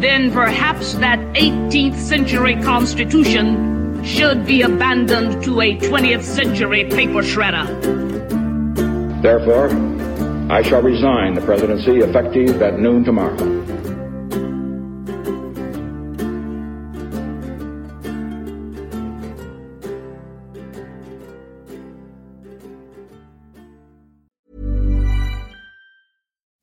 then perhaps that 18th century Constitution should be abandoned to a 20th century paper shredder. Therefore, I shall resign the presidency effective at noon tomorrow.